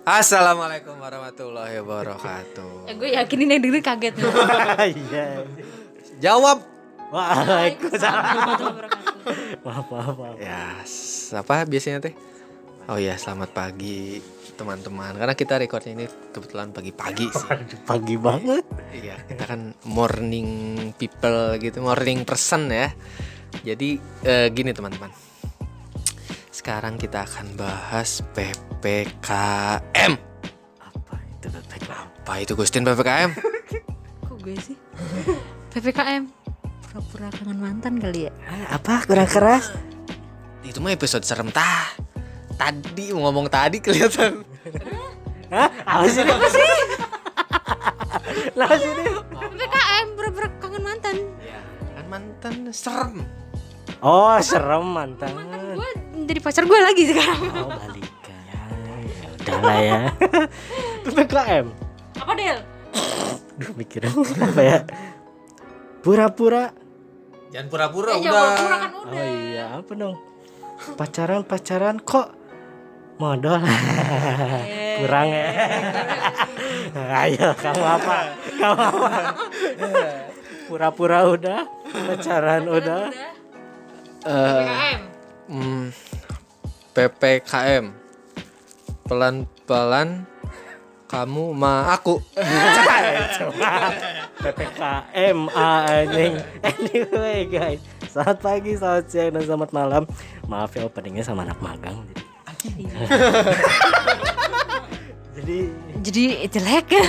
Assalamualaikum warahmatullahi wabarakatuh. Ya, gue yakin ini yang denger kaget nih. Iya. Jawab. Waalaikumsalam. Maaf, maaf, maaf. Ya, apa biasanya teh? Oh iya, selamat pagi teman-teman. Karena kita recordnya ini kebetulan pagi-pagi sih. Pagi banget. Iya, kita kan morning people gitu, morning person ya. Jadi eh, gini teman-teman. Sekarang kita akan bahas PPKM. Apa itu PPKM? Apa itu Gustin PPKM? Kok gue sih? PPKM. Pura-pura kangen mantan kali ya? Ah, Apa kurang keras? itu mah episode serem tah. Tadi mau ngomong tadi kelihatan. Hah? Apa sih? Apa sih? Lah sini. PPKM pura-pura kangen mantan. Ya, kan mantan serem. Oh, serem mantan. Gue jadi pacar gue lagi sekarang. Oh, balikan. Ya udahlah ya. PPKM. Apa Del? Duh, mikirin apa ya? Pura-pura. Jangan pura-pura Eh, udah. jangan pura-pura kan Oh udah. iya, apa dong? Pacaran-pacaran kok modal. Kurang ya. Ayo, kamu apa? Kamu apa? Pura-pura udah, pacaran udah. Eh, PPKM. hmm, PPKM. Pelan-pelan kamu ma aku. PPKM anjing. Anyway guys, selamat pagi, selamat siang, dan selamat malam. Maaf ya openingnya sama anak magang. Jadi, jadi Jadi jelek.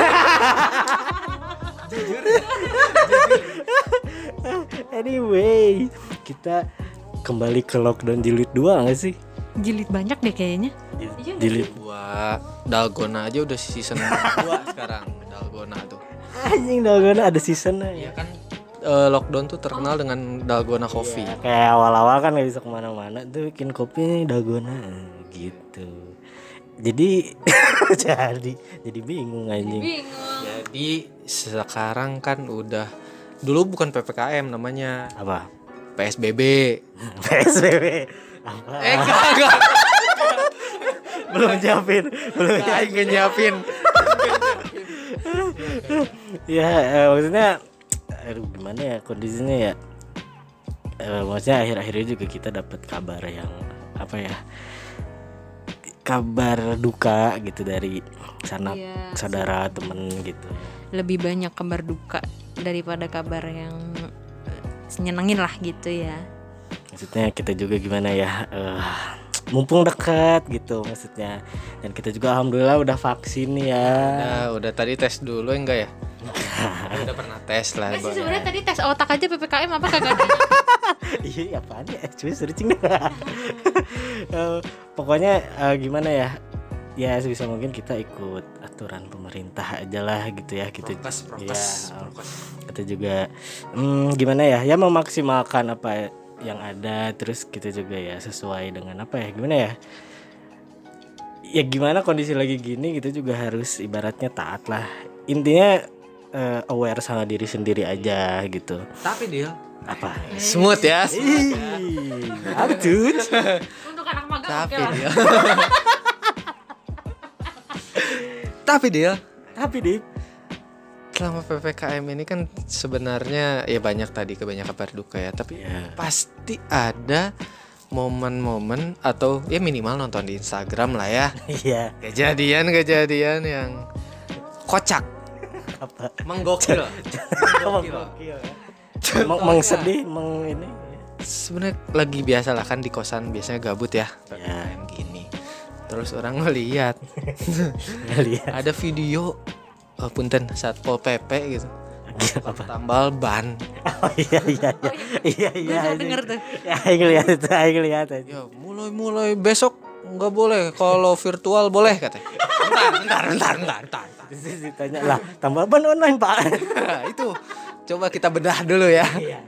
anyway, kita kembali ke lockdown jilid 2 gak sih? Jilid banyak deh kayaknya. Jilid, Iya nggak jilid Dua Dalgona aja udah season 2 sekarang Dalgona tuh. anjing dalgona ada seasonnya Iya ya. kan eh, lockdown tuh terkenal dengan Dalgona Coffee. Kayak awal-awal kan gak bisa ke mana-mana tuh bikin kopi dalgona gitu. Jadi jadi jadi bingung anjing. Bingung. Jadi sekarang kan udah dulu bukan PPKM namanya Apa? PSBB. PSBB. Apa? Eh enggak enggak. belum nyiapin, belum ingin nyiapin. ya eh, maksudnya aduh gimana ya kondisinya ya Eh, maksudnya akhir-akhir ini juga kita dapat kabar yang apa ya kabar duka gitu dari sanak Iya, saudara temen gitu Lebih banyak kabar duka daripada kabar yang eh, nyenengin lah gitu ya. maksudnya kita juga gimana ya eh, mumpung dekat gitu maksudnya dan kita juga alhamdulillah udah vaksin ya Udah, udah tadi tes dulu enggak ya? udah pernah tes lah. Eh sih Bang. sebenarnya tadi tes otak aja PPKM apa kagak ada? iya apaan ya cuy searching Eh, pokoknya eh, gimana ya ya sebisa mungkin kita ikut aturan pemerintah aja lah gitu ya kita Prokes, prokes, ya, prokes. kita juga hmm, gimana ya ya memaksimalkan apa yang ada terus kita juga ya sesuai dengan apa ya gimana ya ya gimana kondisi lagi gini kita juga harus ibaratnya taat lah intinya eh, aware sama diri sendiri aja gitu Tapi dia apa smooth ya. smooth. Apa tuh? Untuk anak magang oke Tapi dia. Tapi dia Tapi Dip selama PPKM ini kan sebenarnya ya banyak tadi kebanyakan kabar duka ya, tapi Iya. pasti ada momen-momen atau ya minimal nonton di Instagram lah ya. Iya Kejadian-kejadian yang kocak, Apa? menggokil. Menggokil. Meng, meng sedih Meng ini Sebenarnya lagi biasa lah kan di kosan biasanya gabut ya. PPKM gini. Terus orang ngeliat. Lihat ada video oh, punten satpol pp gitu. Apa? tambal ban. Oh iya iya iya. Iya. Gue iya udah iya. denger tuh. Ya Aing lihat itu Aing lihat aja ya mulai mulai besok nggak boleh. Kalau virtual boleh katanya. Bentar bentar bentar bentar, bentar, ditanya lah. Tambah ban online pak. Nah, itu coba kita bedah dulu ya. Iya.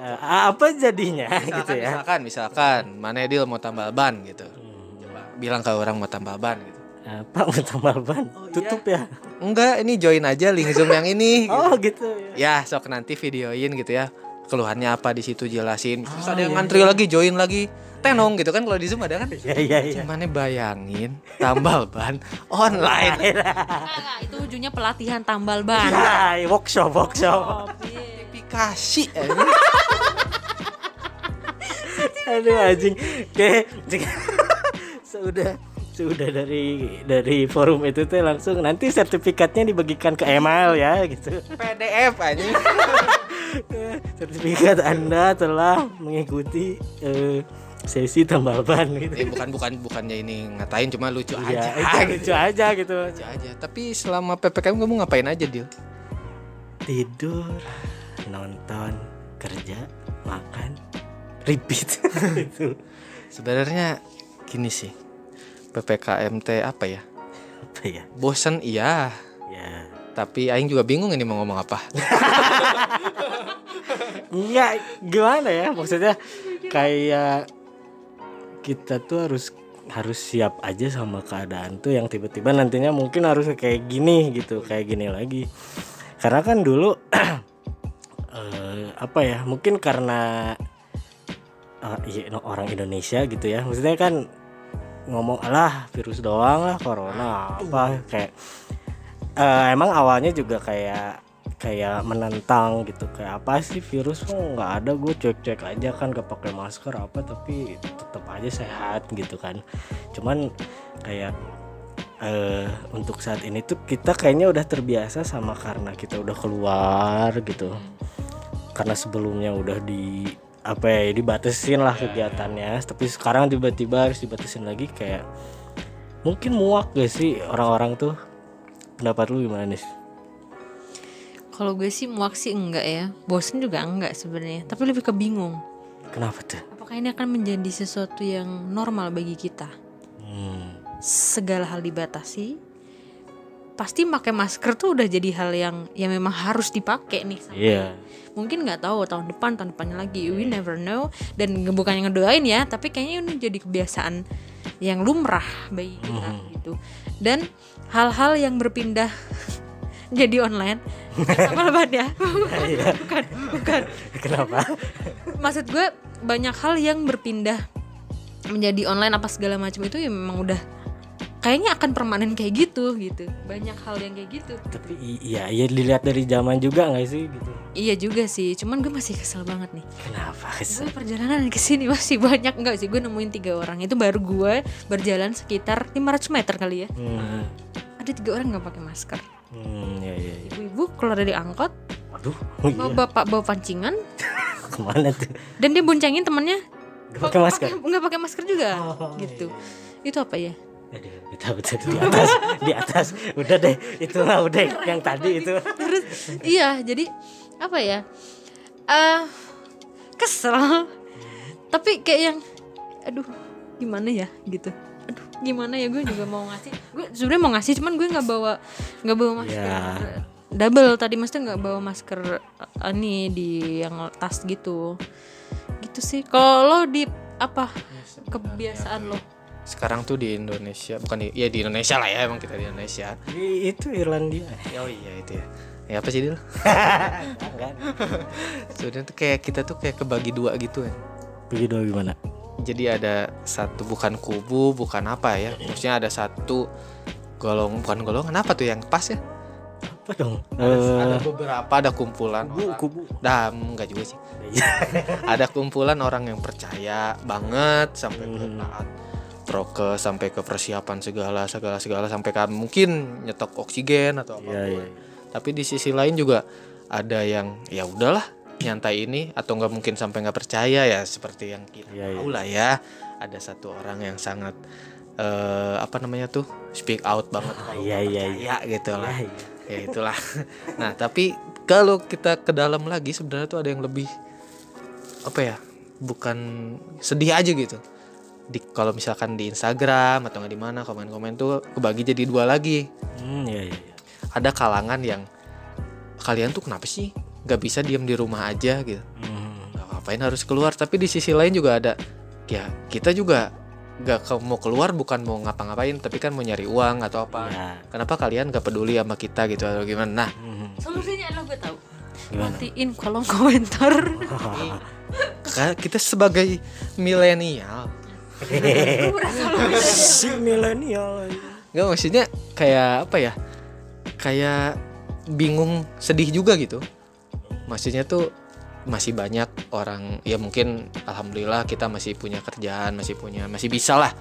Eh, Apa jadinya gitu misalkan, ya? misalkan misalkan. Mana deal mau tambal ban gitu bilang ke orang mau tambal ban gitu. Eh, Pak mau tambah ban Tutup ya? Enggak ini join aja link zoom yang ini gitu. Oh gitu. ya. Ya sok nanti videoin gitu ya. Keluhannya apa di situ jelasin. Terus Oh, ada yang iya, ngantri lagi join lagi. Tenong gitu kan kalau di zoom ada kan? Iya iya iya. Cuman bayangin tambal ban online. Enggak, enggak, itu ujungnya pelatihan tambal ban. Ya, workshop workshop. aplikasi eh. Aduh anjing. Kayak sudah sudah dari dari forum itu tuh langsung nanti sertifikatnya dibagikan ke email ya gitu. PDF aja Sertifikat Anda telah mengikuti eh, sesi tambal ban gitu. eh, bukan bukan bukannya ini ngatain cuma lucu Iya, aja itu lucu aja gitu. lucu aja tapi selama ppkm kamu ngapain aja Dil Tidur, nonton, kerja, makan, repeat. itu sebenarnya gini sih ppkm teh apa ya apa ya? bosen iya Ya. tapi Aing juga bingung ini mau ngomong apa Enggak, gimana ya? Maksudnya kayak kita tuh harus harus siap aja sama keadaan tuh yang tiba-tiba nantinya mungkin harus kayak gini gitu, kayak gini lagi. Karena kan dulu eh, apa ya? Mungkin karena no, orang Indonesia gitu ya. Maksudnya kan ngomong alah virus doang lah corona apa? Kayak eh, emang awalnya juga kayak kayak menentang gitu kayak apa sih virus? Kok nggak ada? Gue cek cek aja kan gak pakai masker apa tapi tetap aja sehat gitu kan. Cuman kayak eh untuk saat ini tuh kita kayaknya udah terbiasa sama karena kita udah keluar gitu. Karena sebelumnya udah di apa ya dibatasin lah kegiatannya tapi sekarang tiba-tiba harus dibatasin lagi kayak mungkin muak gak sih orang-orang tuh pendapat lu gimana nih Kalau gue sih muak sih enggak ya. Bosen juga enggak sebenarnya. Tapi lebih ke bingung. kenapa tuh Apakah ini akan menjadi sesuatu yang normal bagi kita? hmm. Segala hal dibatasi. Pasti pakai masker tuh udah jadi hal yang yang memang harus dipakai nih. sampai Iya. mungkin nggak tahu tahun depan tahun depannya lagi we never know dan nge- bukannya ngedoain ya tapi kayaknya ini jadi kebiasaan yang lumrah bagi kita gitu dan hal-hal yang berpindah jadi online apa lebat ya bukan bukan Kenapa? maksud gue banyak hal yang berpindah menjadi online apa segala macam itu ya memang udah kayaknya akan permanen kayak gitu gitu. Banyak hal yang kayak gitu. Tapi iya, iya dilihat dari zaman juga nggak sih gitu. iya juga sih cuman gue masih kesel banget nih. Kenapa gue kesel? perjalanan ke sini masih banyak enggak sih? Gue nemuin tiga orang itu baru gue berjalan sekitar 500 meter kali ya. Hmm, ada tiga orang nggak pakai masker. Hmm, ya, ya, ya. ibu-ibu keluar dari angkot Waduh, oh bawa iya. bapak bawa pancingan. Ke mana tuh? dan dia boncengin temennya. Gak pakai masker. pakai- nggak pakai masker juga? Oh, gitu. Itu apa ya Betul betul di atas, di atas. Udah deh, itu mah udah yang tadi itu. terus iya jadi apa ya eh kesel. Tapi kayak yang aduh gimana ya? gitu. Aduh gimana ya? Gue juga mau ngasih. Gue sebenarnya mau ngasih cuman gue nggak bawa nggak bawa masker. Ya. double tadi maksudnya nggak bawa masker ini di yang tas gitu. Gitu sih. Kalau lo di apa kebiasaan lo sekarang tuh di Indonesia bukan di ya di Indonesia lah ya emang kita di Indonesia Di- itu Irlandia. oh iya itu ya ya apa sih Dil? Sebenarnya tuh kayak kita tuh kayak kebagi dua gitu ya Begitu gimana? jadi ada satu bukan kubu bukan apa ya maksudnya ada satu golong bukan golongan apa tuh yang pas ya Apa dong? ada Eh, beberapa ada kumpulan kubu, orang. kubu. Dah, enggak juga sih. ada kumpulan orang yang percaya banget sampai Hmm. Prokes sampai ke persiapan segala segala segala sampai kan mungkin nyetok oksigen atau apa. Iya, iya. Tapi di sisi lain juga ada yang ya udahlah nyantai ini atau nggak mungkin sampai nggak percaya ya seperti yang kita Iya, iya. tahu lah ya. Ada satu orang yang sangat eh, apa namanya tuh speak out banget kalau iya, iya, percaya gitu lah Iya, iya. ya itulah nah tapi kalau kita ke dalam lagi sebenarnya tuh ada yang lebih apa ya bukan sedih aja gitu di kalau misalkan di Instagram atau nggak di mana komen-komen tuh kebagi jadi dua lagi Hmm, iya, iya. iya. ada kalangan yang kalian tuh kenapa sih nggak bisa diam di rumah aja gitu Hmm. nggak ngapain harus keluar tapi di sisi lain juga ada ya kita juga nggak ke- mau keluar bukan mau ngapa-ngapain tapi kan mau nyari uang atau apa Ya. kenapa kalian gak peduli sama kita gitu atau gimana nah Hmm. solusinya adalah gue tahu matiin kolom komentar kita sebagai milenial si milenial nggak maksudnya kayak apa ya? Kayak bingung sedih juga gitu. Maksudnya tuh masih banyak orang ya mungkin alhamdulillah kita masih punya kerjaan masih punya masih bisa lah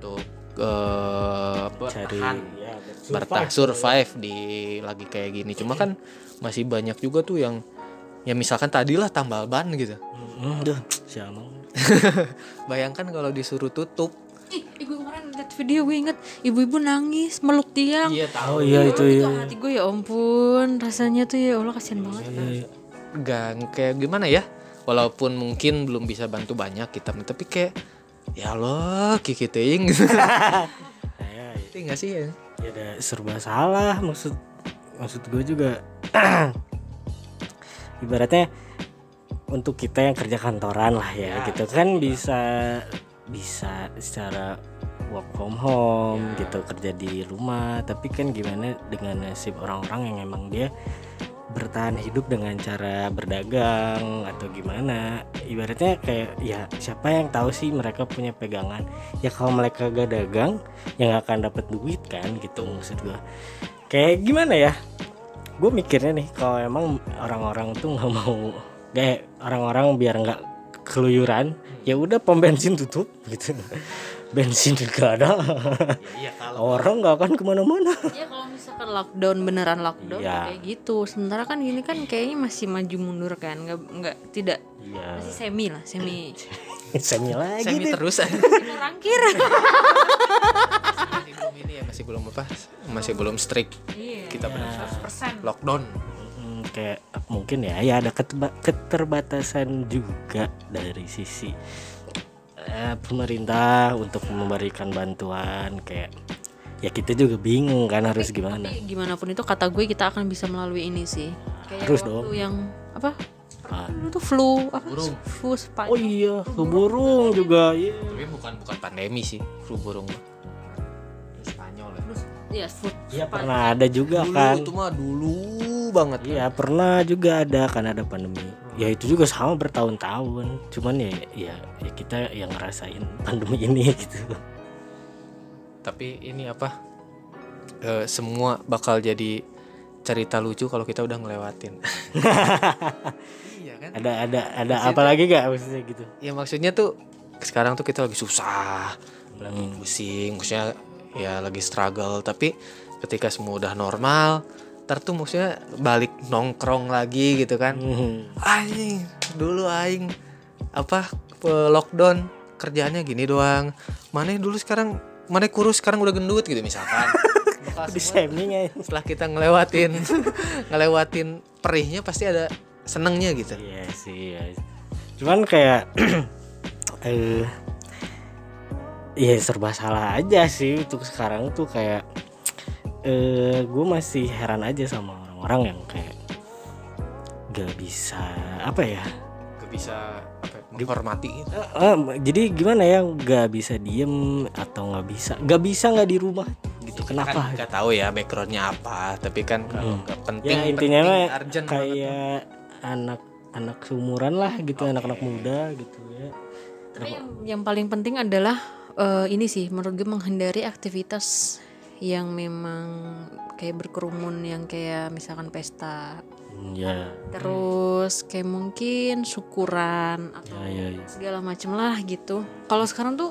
untuk eh, cari bertahan ya, bertahan survive di lagi kayak gini. Cuma kan masih banyak juga tuh yang ya misalkan tadilah tambal ban gitu. Hmm, duh, siapa bayangkan kalau disuruh tutup. Ih, gue kemarin liat video gue inget ibu-ibu nangis meluk tiang. tahu Oh iya itu itu ya. hati gue ya ampun rasanya tuh ya Allah kasihan banget. kan. nggak kayak gimana ya? Walaupun mungkin belum bisa bantu banyak kita tapi kayak ya Allah kiki ting gitu Nah, ya, Ngerti nggak sih ya? Ya ada serba salah maksud maksud gue juga. Ibaratnya untuk kita yang kerja kantoran lah ya, gitu kan bisa bisa secara work from home gitu kerja di rumah. Tapi kan gimana dengan nasib orang-orang yang emang dia bertahan hidup dengan cara berdagang atau gimana? Ibaratnya kayak ya siapa yang tahu sih mereka punya pegangan? Ya kalau mereka gak dagang yang akan dapat duit kan gitu maksud gua. Kayak gimana ya? Gue mikirnya nih kalau emang orang-orang tuh nggak mau kayak orang-orang biar nggak keluyuran ya udah pom bensin tutup gitu bensin juga ada iya orang nggak akan ke mana-mana Ya kalau misalkan lockdown beneran lockdown Iya. kayak gitu. Sementara kan gini kan kayaknya masih maju mundur kan, nggak nggak tidak iya masih semi lah, semi. semi lagi semi deh terus Semi rangkir. masih belum ini ya masih belum apa masih belum strict Iya. kita benar 100%. lockdown kayak mungkin ya ya ada keterba- keterbatasan juga dari sisi eh, pemerintah untuk memberikan bantuan kayak ya kita juga bingung kan harus gimana Tapi gimana pun itu kata gue kita akan bisa melalui ini sih. Kayak Harus waktu dong. yang apa? Ah. Dulu tuh flu apa? Burung. Flu Spanyol. oh iya flu burung juga iya tapi bukan bukan pandemi sih flu burung Spanyol ya Iya, flu. Iya pernah ada juga dulu kan itu mah dulu banget. Kan. Iya pernah juga ada kan ada pandemi. Ya itu juga sama bertahun-tahun. Cuman ya ya, ya kita yang ngerasain pandemi ini gitu. Tapi ini apa? Eh, semua bakal jadi cerita lucu kalau kita udah ngelewatin. Iya kan? Ada ada ada apa lagi gak maksudnya gitu. Ya maksudnya tuh sekarang tuh kita lagi susah lagi pusing. Maksudnya ya lagi struggle. Tapi ketika semua udah normal ntar tuh maksudnya balik nongkrong lagi gitu kan. Hmm. anjing dulu aing apa lockdown kerjaannya gini doang. Mana dulu sekarang mana kurus sekarang udah gendut gitu misalkan. Di shaming ya. Setelah kita ngelewatin ngelewatin perihnya pasti ada senengnya gitu. Iya sih ya. Cuman kayak eh ya serba salah aja sih untuk sekarang tuh kayak eh gue masih heran aja sama orang-orang yang kayak gak bisa apa ya? Gak bisa apa ya, menghormati gitu. Eh, eh, jadi gimana ya gak bisa diem atau nggak bisa gak bisa nggak di rumah? Gitu kenapa? kan nggak tahu ya backgroundnya apa tapi kan kalau nggak penting ya intinya penting, kayak anak anak seumuran lah gitu anak-anak muda gitu ya. Tapi yang, yang paling penting adalah eh, ini sih menurut gue menghindari aktivitas yang memang kayak berkerumun yang kayak misalkan pesta. Ya. Terus kayak mungkin syukuran atau ya ya, ya. segala macem lah gitu. Kalau sekarang tuh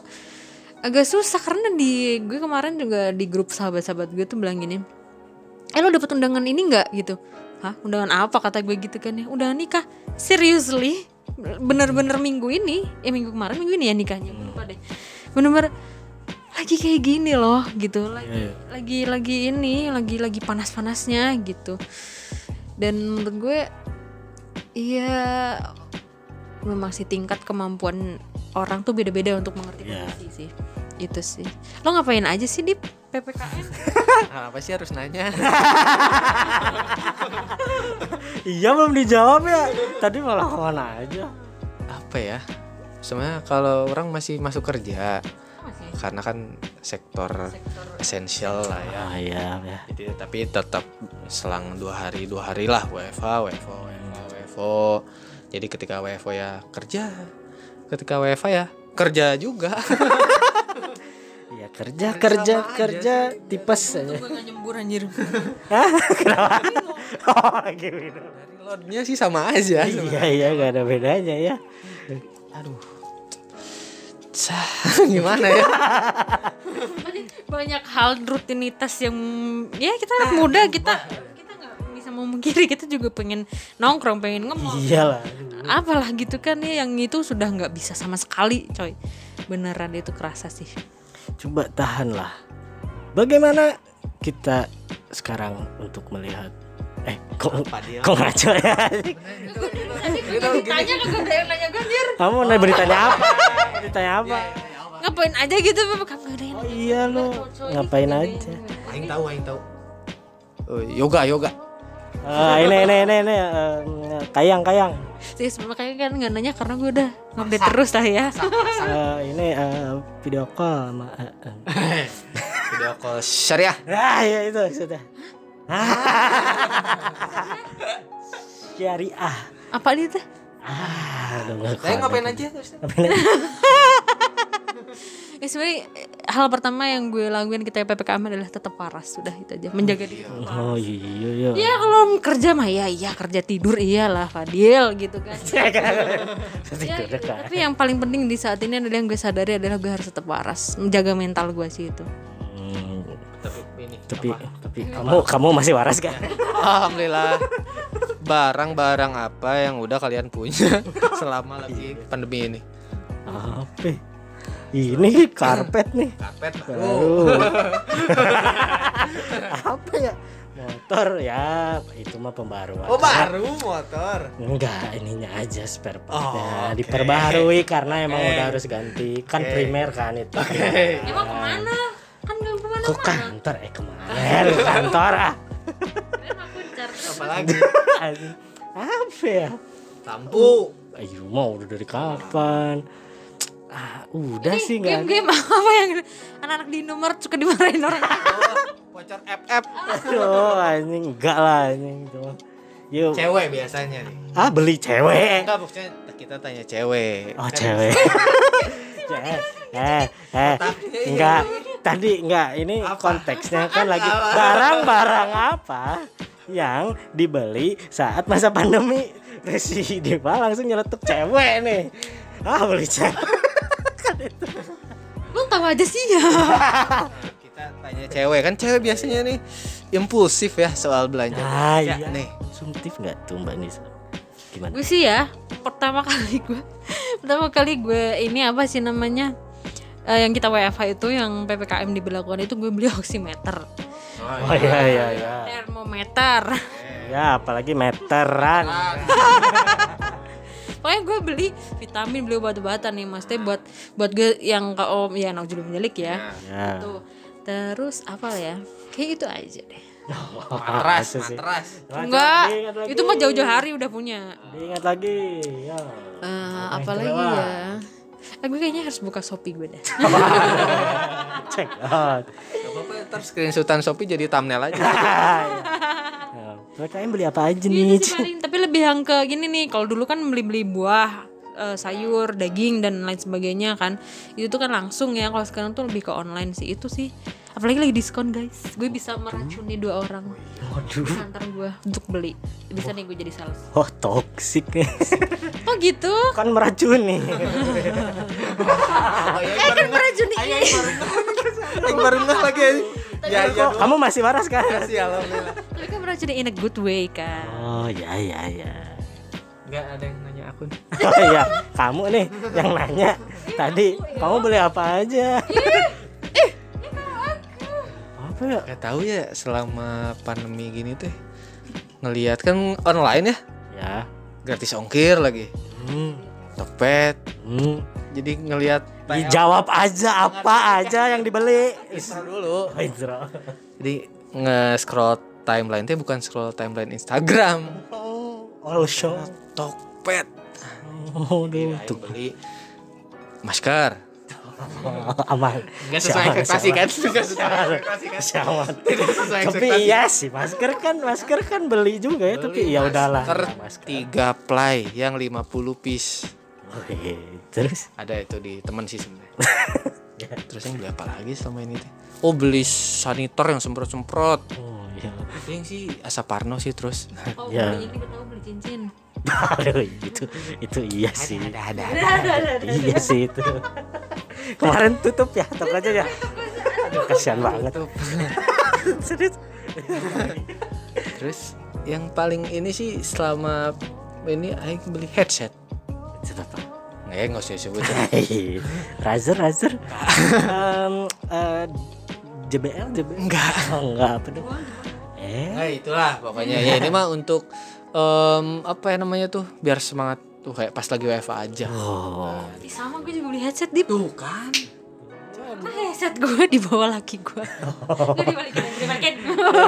agak susah karena di gue kemarin juga di grup sahabat-sahabat gue tuh bilang gini eh lo dapet undangan ini nggak? Gitu. Hah? Undangan apa? kata gue gitu kan ya. Undangan nikah? Seriously? Bener-bener minggu ini? Ya minggu kemarin minggu ini ya nikahnya? Gue lupa deh. Bener-bener lagi kayak gini loh gitu. Lagi Iya, iya. lagi lagi ini lagi lagi panas-panasnya gitu. Dan menurut gue iya memang sih tingkat kemampuan orang tuh beda-beda untuk mengerti Iya. kondisi sih. Itu sih. Lo ngapain aja sih di ppkm Nah, apa sih harus nanya? Iya belum dijawab ya. Tadi malah ke mana aja. Apa ya? Sebenarnya kalau orang masih masuk kerja karena kan sektor sektor esensial lah ya ah iya ya Jadi, tapi tetap selang dua hari dua hari lah WFH WFO WFH WFO Jadi ketika WFO ya kerja, ketika WFA ya kerja juga. Iya kerja kerja kerja tipes aja. gue gak nyembur anjir Hah? Kenapa? Oh lagi minum. Dari loadnya sih sama aja. Iya iya gak ada bedanya ya. Aduh. Sah, gimana ya? banyak, hal rutinitas yang ya kita anak muda kita kita nggak bisa memungkiri kita juga pengen nongkrong pengen ngemol Iyalah. apalah gitu kan ya yang itu sudah nggak bisa sama sekali coy. Beneran itu kerasa sih. Coba tahan lah. Bagaimana kita sekarang untuk melihat eh kok kok ngaco ya? Kamu nanya beritanya apa beritanya apa? Ngapain aja gitu gak ada oh iya lo ngapain aja? Aing tahu, aing tahu. Oh, yoga, yoga. Ah, ini ini ini ini. Eh, kayang kayang. Sih makanya kan nggak nanya karena gue udah ngupdate terus lah ya. Eh, ini eh, video call sama eh, eh. Video call syariah. ah ya itu sudah syariah. Apa dia teh ah Saya ngapain aja terus? Ngapain aja? ya sebenarnya eh, hal pertama yang gue lakuin ketika ppkm adalah tetap waras sudah itu aja menjaga diri oh iya iya Ya kalau kerja mah ya iya kerja tidur iyalah Fadil gitu kan. Ya, gitu. Tapi yang paling penting di saat ini adalah yang gue sadari adalah gue harus tetap waras, menjaga mental gue sih itu. Hmm, Tapi ini. tapi tapi kamu kamu masih waras kan Alhamdulillah. Barang-barang apa yang udah kalian punya selama lagi pandemi ini? apa? Ini karpet nih. Karpet. Baru apa ya? Motor ya itu mah pembaruan. Oh baru motor. enggak ininya aja spare partnya. Oh, oke. diperbaharui karena emang udah harus ganti. Kan primer kan itu. Emang ke mana? Kan gak ke mana ke kantor eh ke mana? Ke kantor ah Apalagi Anjing. apa ya lampu. ayo mau udah dari kapan ah udah sih nggak Game-game apa yang anak-anak di nomor suka dimarahin orang? Voucher FF. Aduh, anjing enggak lah anjing itu. Yuk. Cewek biasanya nih. Ah, beli cewek. Enggak maksudnya kita tanya cewek. Oh, Kan cewek. eh, eh, eh, enggak. Tadi enggak, ini konteksnya kan lagi barang-barang apa yang dibeli saat masa pandemi. Si Diva langsung nyeletuk cewek nih. Ah, beli cewek. Lu tahu aja sih ya. Kita tanya cewek kan cewek biasanya nih impulsif ya soal belanja. Ah, Ya, iya. nih. Konsumtif enggak tuh Mbak Nisa? Gimana? gue sih ya pertama kali gue pertama kali gue ini apa sih namanya Eh, yang kita WFH itu yang ppkm diberlakukan itu gue beli oximeter Oh iya iya. iya. termometer. Ya, apalagi meteran. pokoknya gue beli vitamin beli obat-obatan nih maksudnya buat buat gue yang ke om ya anak judul menjelik ya. Ya. tuh. Terus apa ya? Kayak itu aja deh. Matras, matras. enggak. itu mah jauh-jauh hari udah punya. Diingat lagi. Ya. Eh, apalagi ya Eh, gue kayaknya harus buka shopee gue deh Check out. Apa-apa ntar screenshotan Shopee jadi thumbnail aja. Ya, PKM beli apa aja nih? Sih paling. tapi lebih yang ke gini nih kalau dulu kan beli-beli buah eh, sayur daging dan lain sebagainya kan itu tuh kan langsung ya kalau sekarang tuh lebih ke online sih itu sih apalagi lagi diskon guys gue bisa meracuni dua orang Waduh. antar gue untuk beli bisa nih gue jadi sales Oh, toksik nih. oh gitu kan meracuni. eh kan meracuni Yang baru nggak lagi. Ya ya. Kamu masih waras kan? Makasih alhamdulillah. tapi kan meracuni in a good way kan Oh, ya ya ya. Enggak ada yang nanya akun. Oh iya, kamu nih yang nanya tadi kamu beli apa aja? Apa ya? Tahu ya selama pandemi gini teh ngelihat kan online ya Ya. gratis ongkir lagi Hmm. Tokped Hmm. jadi ngelihat Dijawab aja apa aja yang dibeli. intro dulu Oh, intro. jadi nge-scroll timeline teh bukan scroll timeline Instagram Oh, all show. Tokped Oh, tuh beli masker aman Nggak sesuai Sialan, ekspektasi sialan. kan? Nggak sesuai ekspektasi kan? Sialan. Tidak sesuai tapi ekspektasi. iya sih masker kan masker kan beli juga ya tapi ya udahlah Masker Ya, masker. tiga ply yang 50 piece. Oke, terus Ada itu di teman sih sebenarnya. Terus yang beli apa lagi selama ini teh? Oh beli sanitor yang semprot-semprot. oh iya Yang sih Asaparno sih terus. Oh, Ya. beli ini gue tahu beli cincin. Aduh, itu itu iya sih. ada. iya sih itu. Kemarin tutup ya tokonya ya. Aduh, kasihan banget. Serius? Terus yang paling ini sih selama ini Aing beli headset. itu apa? Nggak, nggak usah sebut. Hei, Razer Razer. Em, eh, JBL JBL Enggak. oh, enggak apa dong eh. Nah itulah pokoknya. Ya ini mah untuk em, apa ya namanya tuh biar semangat tuh kayak pas lagi WFA aja. oh Ih, sama gue juga beli headset di Tuh kan. Nah, headset gue di bawah laki gue. Gue dibalikin, dibalikin.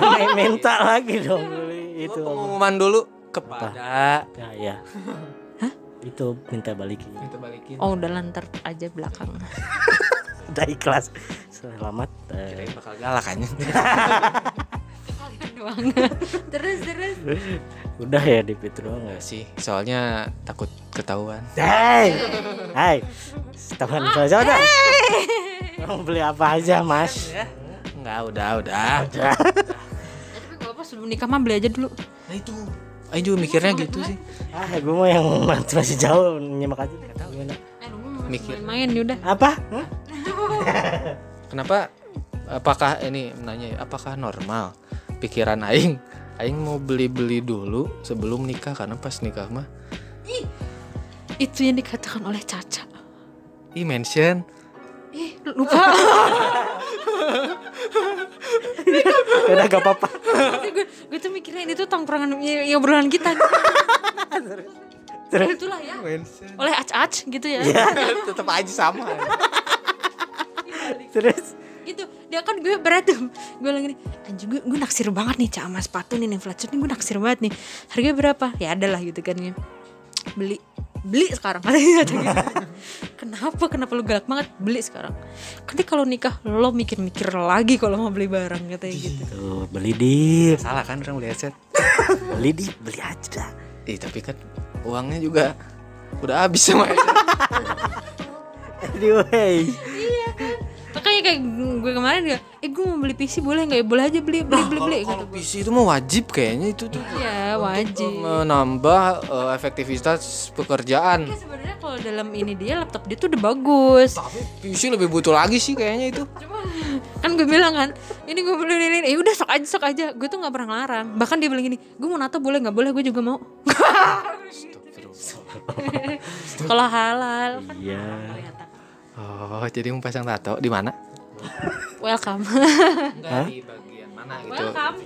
main minta lagi dong beli itu Itu pengumuman dulu kepada ya ya itu minta balikin kita balikin. Oh udah lantar aja belakang. udah ikhlas selamat eh, Kirain bakal galak kan. Doang. terus terus. Udah ya di itu doang Enggak sih, soalnya takut ketahuan. Hai, hai, teman saya siapa? Mau beli apa aja mas? Enggak, udah, udah. Ya, tapi gak apa sebelum nikah mah beli aja dulu. Nah itu. Aing juga mikirnya gitu sih. Ah, gue mau yang masih jauh nyimak aja. Gak tahu gimana. Eh, lu mau Mikir. main yaudah. Apa? Hah? Kenapa apakah ini nanya ya, apakah normal pikiran aing aing mau beli-beli dulu sebelum nikah karena pas nikah mah Itu yang dikatakan oleh Caca. i mention Ih, lupa. Udah gak apa-apa. gue, gue tuh mikirnya ini tuh tongkrongan ya, ya obrolan kita. Terus? Itulah ya. mention Oleh ac-ac gitu ya. tetap aja sama Terus? Dia kan gue berat tuh. Gue bilang gini anjing gue, gue naksir banget nih cak sama sepatu nih nih flat nih gue naksir banget nih. Harganya berapa? Ya ada lah gitu kan ya. Beli beli sekarang katanya gitu. kenapa kenapa lu galak banget? Beli sekarang. Nanti kalau nikah lo mikir-mikir lagi kalau mau beli barang katanya gitu. Tuh, beli di, salah kan orang beli headset beli di, beli aja. Dah. Ih, tapi kan uangnya juga udah habis sama Anyway, makanya kayak gue kemarin ya eh gue mau beli PC boleh nggak ya? Boleh aja beli beli beli beli kalau gitu. PC itu mah wajib kayaknya itu tuh. Ya wajib. Menambah eh, efektivitas pekerjaan. Ya, sebenarnya kalau dalam ini dia laptop dia tuh udah bagus. Tapi PC lebih butuh lagi sih kayaknya itu. Cuma kan gue bilang kan ini gue beli ini ini. ya udah sok aja sok aja. Gue tuh nggak pernah ngelarang. Bahkan dia bilang gini gue mau nato boleh nggak? Boleh gue juga mau. Kalau halal. Iya. Oh, jadi mau pasang tato di mana? welcome Enggak di bagian mana gitu. welcome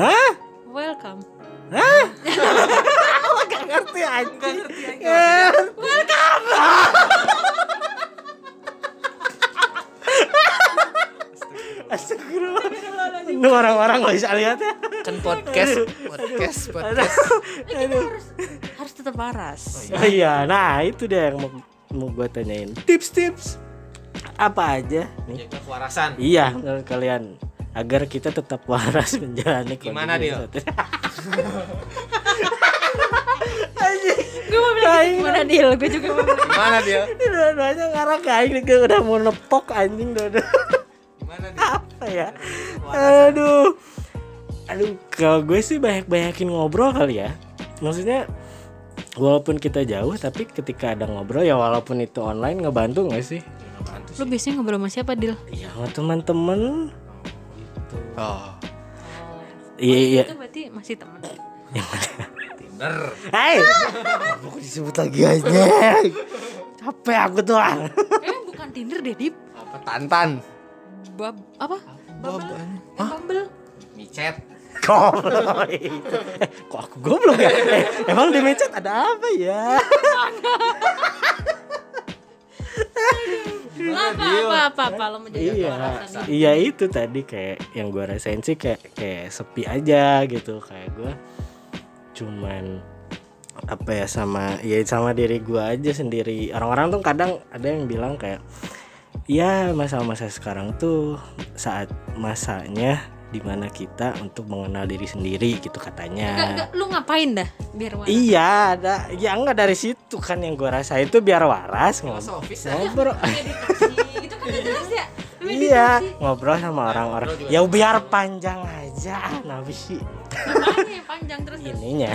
Hah? welcome Gak ngerti aja. Astagfirullah. Ini orang-orang gak bisa lihat ya. Kan podcast, podcast, podcast. harus harus tetap waras Oh iya, nah itu deh yang mau, gue tanyain. Tips-tips apa aja nih? Jaga kewarasan. Iya, menurut kalian agar kita tetap waras menjalani Gimana. Anjing. gue mau bilang gitu, gimana deal gue juga mau bilang Gimana dia? Ini dua-duanya ngarah ke aing gue udah mau nepok anjing dua Gimana dia? apa ya? Aduh. Aduh, kalau gue sih banyak-banyakin ngobrol kali ya. Maksudnya walaupun kita jauh tapi ketika ada ngobrol ya walaupun itu online ngebantu nggak sih? lu biasanya ngobrol sama siapa deal Ya sama teman-teman. Oh, Iya iya. itu berarti masih teman mana? Tinder. Hai. Mau disebut lagi aja. Capek aku tuh. eh bukan tinder deh dip Apa Tantan? bab apa Bob. yang bumble Micet. Goblok itu. Eh, kok aku goblok ya? Eh, emang di mecet ada apa ya? apa apa apa apa lo mau jadi iya, iya itu tadi kayak yang gue rasain sih kayak kayak sepi aja gitu kayak gue cuman apa ya sama ya sama diri gue aja sendiri orang-orang tuh kadang ada yang bilang kayak ya masa-masa sekarang tuh saat masanya di mana kita untuk mengenal diri sendiri gitu katanya. Enggak, lu ngapain dah biar waras? iya ada ya enggak dari situ kan yang gua rasa itu biar waras Filosofis ngobrol. Meditasi, itu kan jelas ya. iya ngobrol sama orang-orang. Ya biar panjang aja nabi. Yang panjang terus terus. ininya.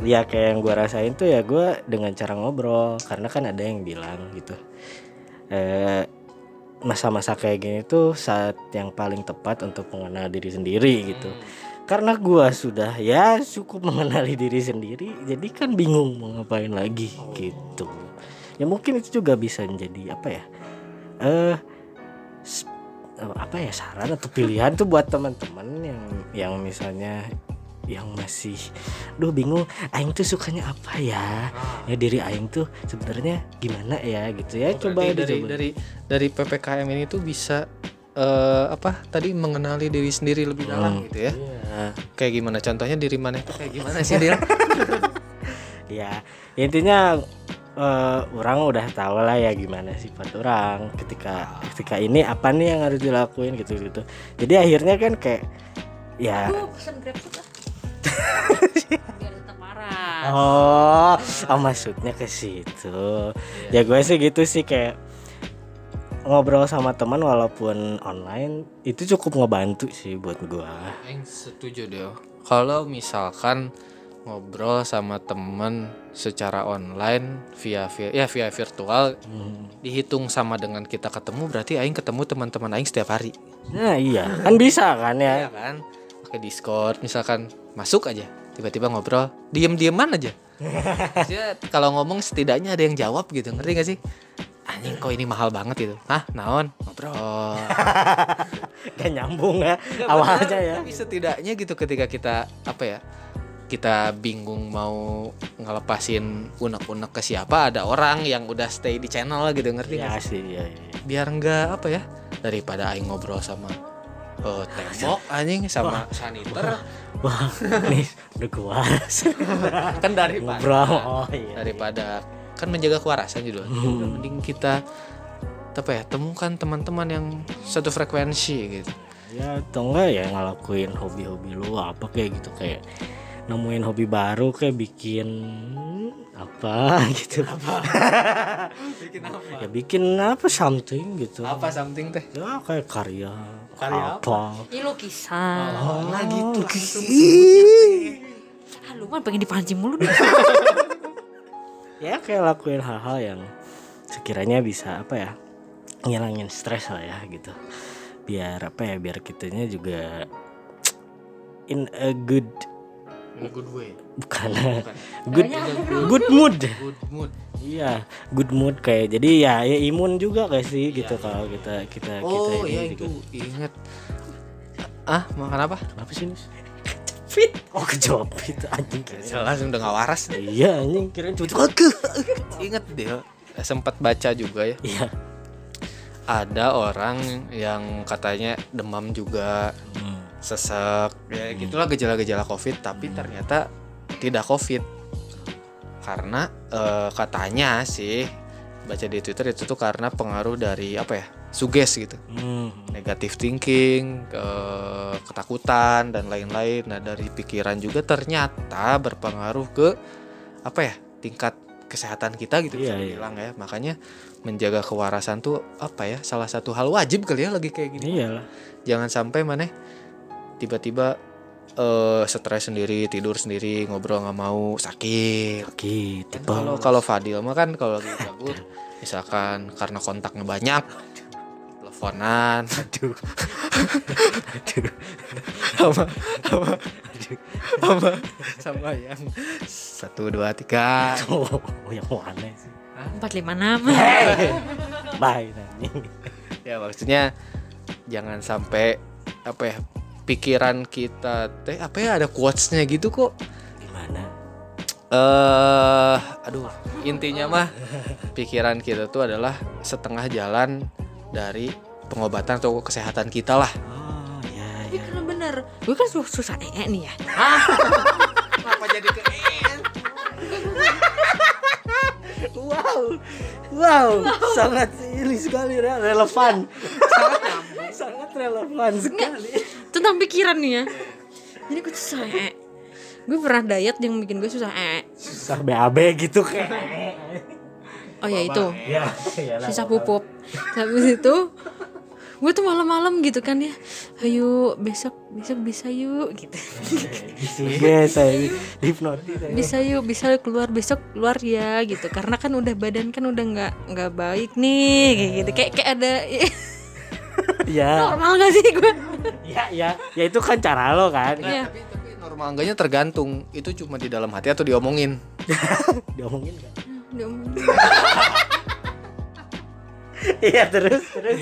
Ya kayak yang gua rasain tuh ya gua dengan cara ngobrol. Karena kan ada yang bilang gitu eh masa-masa kayak gini tuh saat yang paling tepat untuk mengenal diri sendiri gitu. Karena gua sudah ya cukup mengenali diri sendiri jadi kan bingung mau ngapain lagi gitu. Ya mungkin itu juga bisa menjadi apa ya eh eh, apa ya saran atau pilihan tuh buat teman-teman yang yang misalnya yang masih duh bingung aing tuh sukanya apa ya? Ya diri aing tuh sebenarnya gimana ya gitu ya. Coba Berarti dari dicoba. dari dari ppkm ini tuh bisa eh, apa tadi mengenali diri sendiri lebih dalam gitu ya? Iya. kayak gimana? Contohnya diri mana? Itu kayak gimana sih dia ya intinya eh, orang udah tahu lah ya gimana sifat orang ketika ketika ini apa nih yang harus dilakuin gitu gitu. Jadi akhirnya kan kayak ya ah. biar tetap marah. oh, oh maksudnya ke situ. Ya gue sih gitu sih kayak ngobrol sama teman walaupun online itu cukup ngebantu sih buat gue Aing setuju deh kalau misalkan ngobrol sama temen secara online via via ya via virtual dihitung sama dengan kita ketemu berarti aing ketemu teman-teman aing setiap hari. Nah iya. Kan bisa kan ya? Ya kan pakai discord misalkan masuk aja tiba-tiba ngobrol diem-dieman aja. Maksudnya kalau ngomong setidaknya ada yang jawab gitu ngerti gak sih? Anjing kok ini mahal banget gitu. Ah naon? Ngobrol. Gak nyambung ya Nggak, awalnya bener. ya. Tapi setidaknya gitu ketika kita apa ya kita bingung mau ngelepasin unek-unek ke siapa ada orang yang udah stay di channel gitu ngerti ya sih? ya, ya. biar enggak apa ya daripada aing ngobrol sama eh, tembok anjing sama saniter wah nih udah kewaras. Kan daripada ngobrol. oh iya daripada kan menjaga kewarasan juga Udah mending kita apa ya temukan teman-teman yang satu frekuensi gitu. Ya atau enggak ya ngelakuin hobi-hobi lu apa kayak gitu kayak nemuin hobi baru kayak bikin apa gitu. Apa? Bikin apa? Ya bikin apa something gitu. Apa something teh? Ya kayak karya Karya apa, Ini lukisan. oh, nah gitu. langsung Ah, lu mah pengen dipancing mulu deh. ya kayak lakuin hal-hal yang sekiranya bisa apa ya ngilangin stres lah ya gitu. Biar apa ya biar kitanya juga in a good in a good way. Bukan. Bukan. good good mood. Good mood iya good mood kayak jadi ya ya imun juga gak sih gitu kalau kita kita kita oh ini iya juga. itu inget ah makan apa? Apa sih Nus? fit oh kejawab fit anjing langsung udah gak waras iya anjing kira tiba-tiba inget deh sempat baca juga ya. Iya. Ada orang yang katanya demam juga sesek ya gitulah gejala-gejala covid tapi ternyata tidak covid karena eh, katanya sih baca di twitter itu tuh karena pengaruh dari apa ya suges gitu. Hmm. negative thinking eh, ketakutan dan lain-lain. Nah dari pikiran juga ternyata berpengaruh ke apa ya tingkat kesehatan kita gitu bisa Iya, dibilang ya. Makanya menjaga kewarasan tuh apa ya salah satu hal wajib kali ya lagi kayak gini. Iyalah. Jangan sampai mana tiba-tiba eh stres sendiri tidur sendiri ngobrol nggak mau sakit. Gitu kalau kalau Fadil mah kan kalau lagi gabut misalkan karena kontaknya banyak teleponan aduh. Sama sama sama sama yang satu dua tiga. Oh yang mana sih? Empat lima enam. bye ya maksudnya jangan sampai apa ya pikiran kita teh apa ya ada quotesnya gitu kok gimana eh aduh intinya mah pikiran kita tuh adalah setengah jalan dari pengobatan atau kesehatan kita lah oh ya Tapi karena bener, gue kan susah, susah ee nih ya. kenapa jadi ke wow. wow, sangat ini sekali re- relevan. sangat relevan sekali. Tentang pikiran nih ya jadi gue susah ee gue pernah diet yang bikin gue susah ee Susah BAB gitu kayak. oh ya itu. Ya, iyalah. susah pupuk habis itu gue tuh malam-malam gitu kan ya. Ayo besok besok bisa yuk gitu. Hipnotis. ya. bisa yuk bisa keluar besok keluar ya gitu. Karena kan udah badan kan udah nggak nggak baik nih kayak gitu. Kayak kayak ada Ya, normal gak sih gue ya, ya, ya itu kan cara lo kan. Iya. tapi tapi normal enggaknya tergantung itu cuma di dalam hati atau diomongin Diomongin kan? Diomongin. Iya terus terus.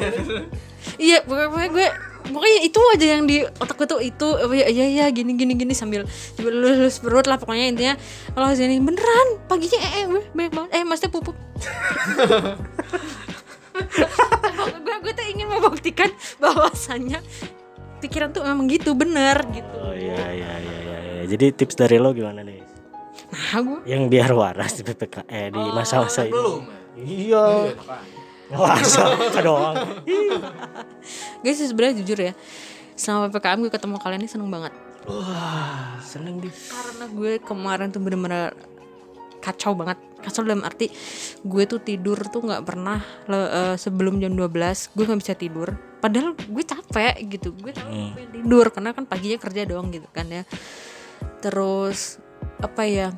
iya pokoknya pokoknya gue pokoknya itu aja yang di otak gue tuh itu oh, iya iya iya gini gini gini sambil sambil lulus lulus perut lah pokoknya intinya kalau sini beneran paginya eh, eh gue banyak banget eh maksudnya pupuk gue gue tuh ingin membuktikan bahwasannya pikiran tuh memang gitu bener gitu Oh iya iya iya iya. iya. Jadi tips dari lo gimana nih? nah gue Yang biar waras di PPK eh di masa-masa ini. belum Iya. Masa doang. guys sebenarnya jujur ya selama ppkm gue ketemu kalian ini seneng banget Wah, seneng deh. karena gue kemarin tuh bener-bener kacau banget. Kacau dalam arti gue tuh tidur tuh nggak pernah le- eh, sebelum jam 12 gue nggak bisa tidur. Padahal gue capek gitu gue tahu gue pengen tidur karena kan paginya kerja doang gitu kan ya. Terus apa ya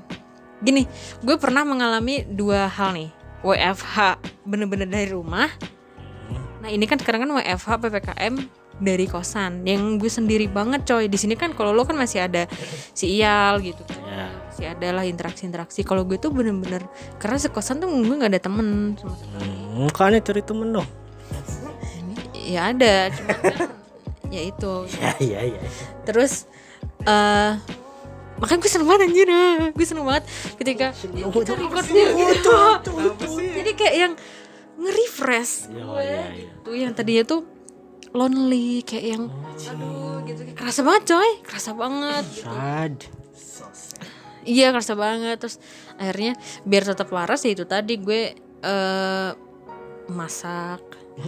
gini gue pernah mengalami dua hal nih. WFH bener-bener dari rumah. Nah ini kan sekarang kan WFH ppkm dari kosan. Yang gue sendiri banget coy. Di sini kan kalau lo kan masih ada si Iyal gitu kan. Masih ada lah interaksi-interaksi kalau gue tuh bener-bener karena sekosan tuh gue nggak ada temen sama sekali. Hmm, makanya cari temen dong. ya ada cuma kan ya itu Ya iya iya. terus eh makanya gue seneng banget anjir gue seneng banget ketika kita recordnya jadi kayak yang nge-refresh Iya, gue iya, iya. tuh yang tadinya tuh lonely kayak yang aduh gitu kayak kerasa banget coy kerasa banget gitu. Sad. Iya kerasa banget terus akhirnya biar tetap waras ya itu tadi gue eh masak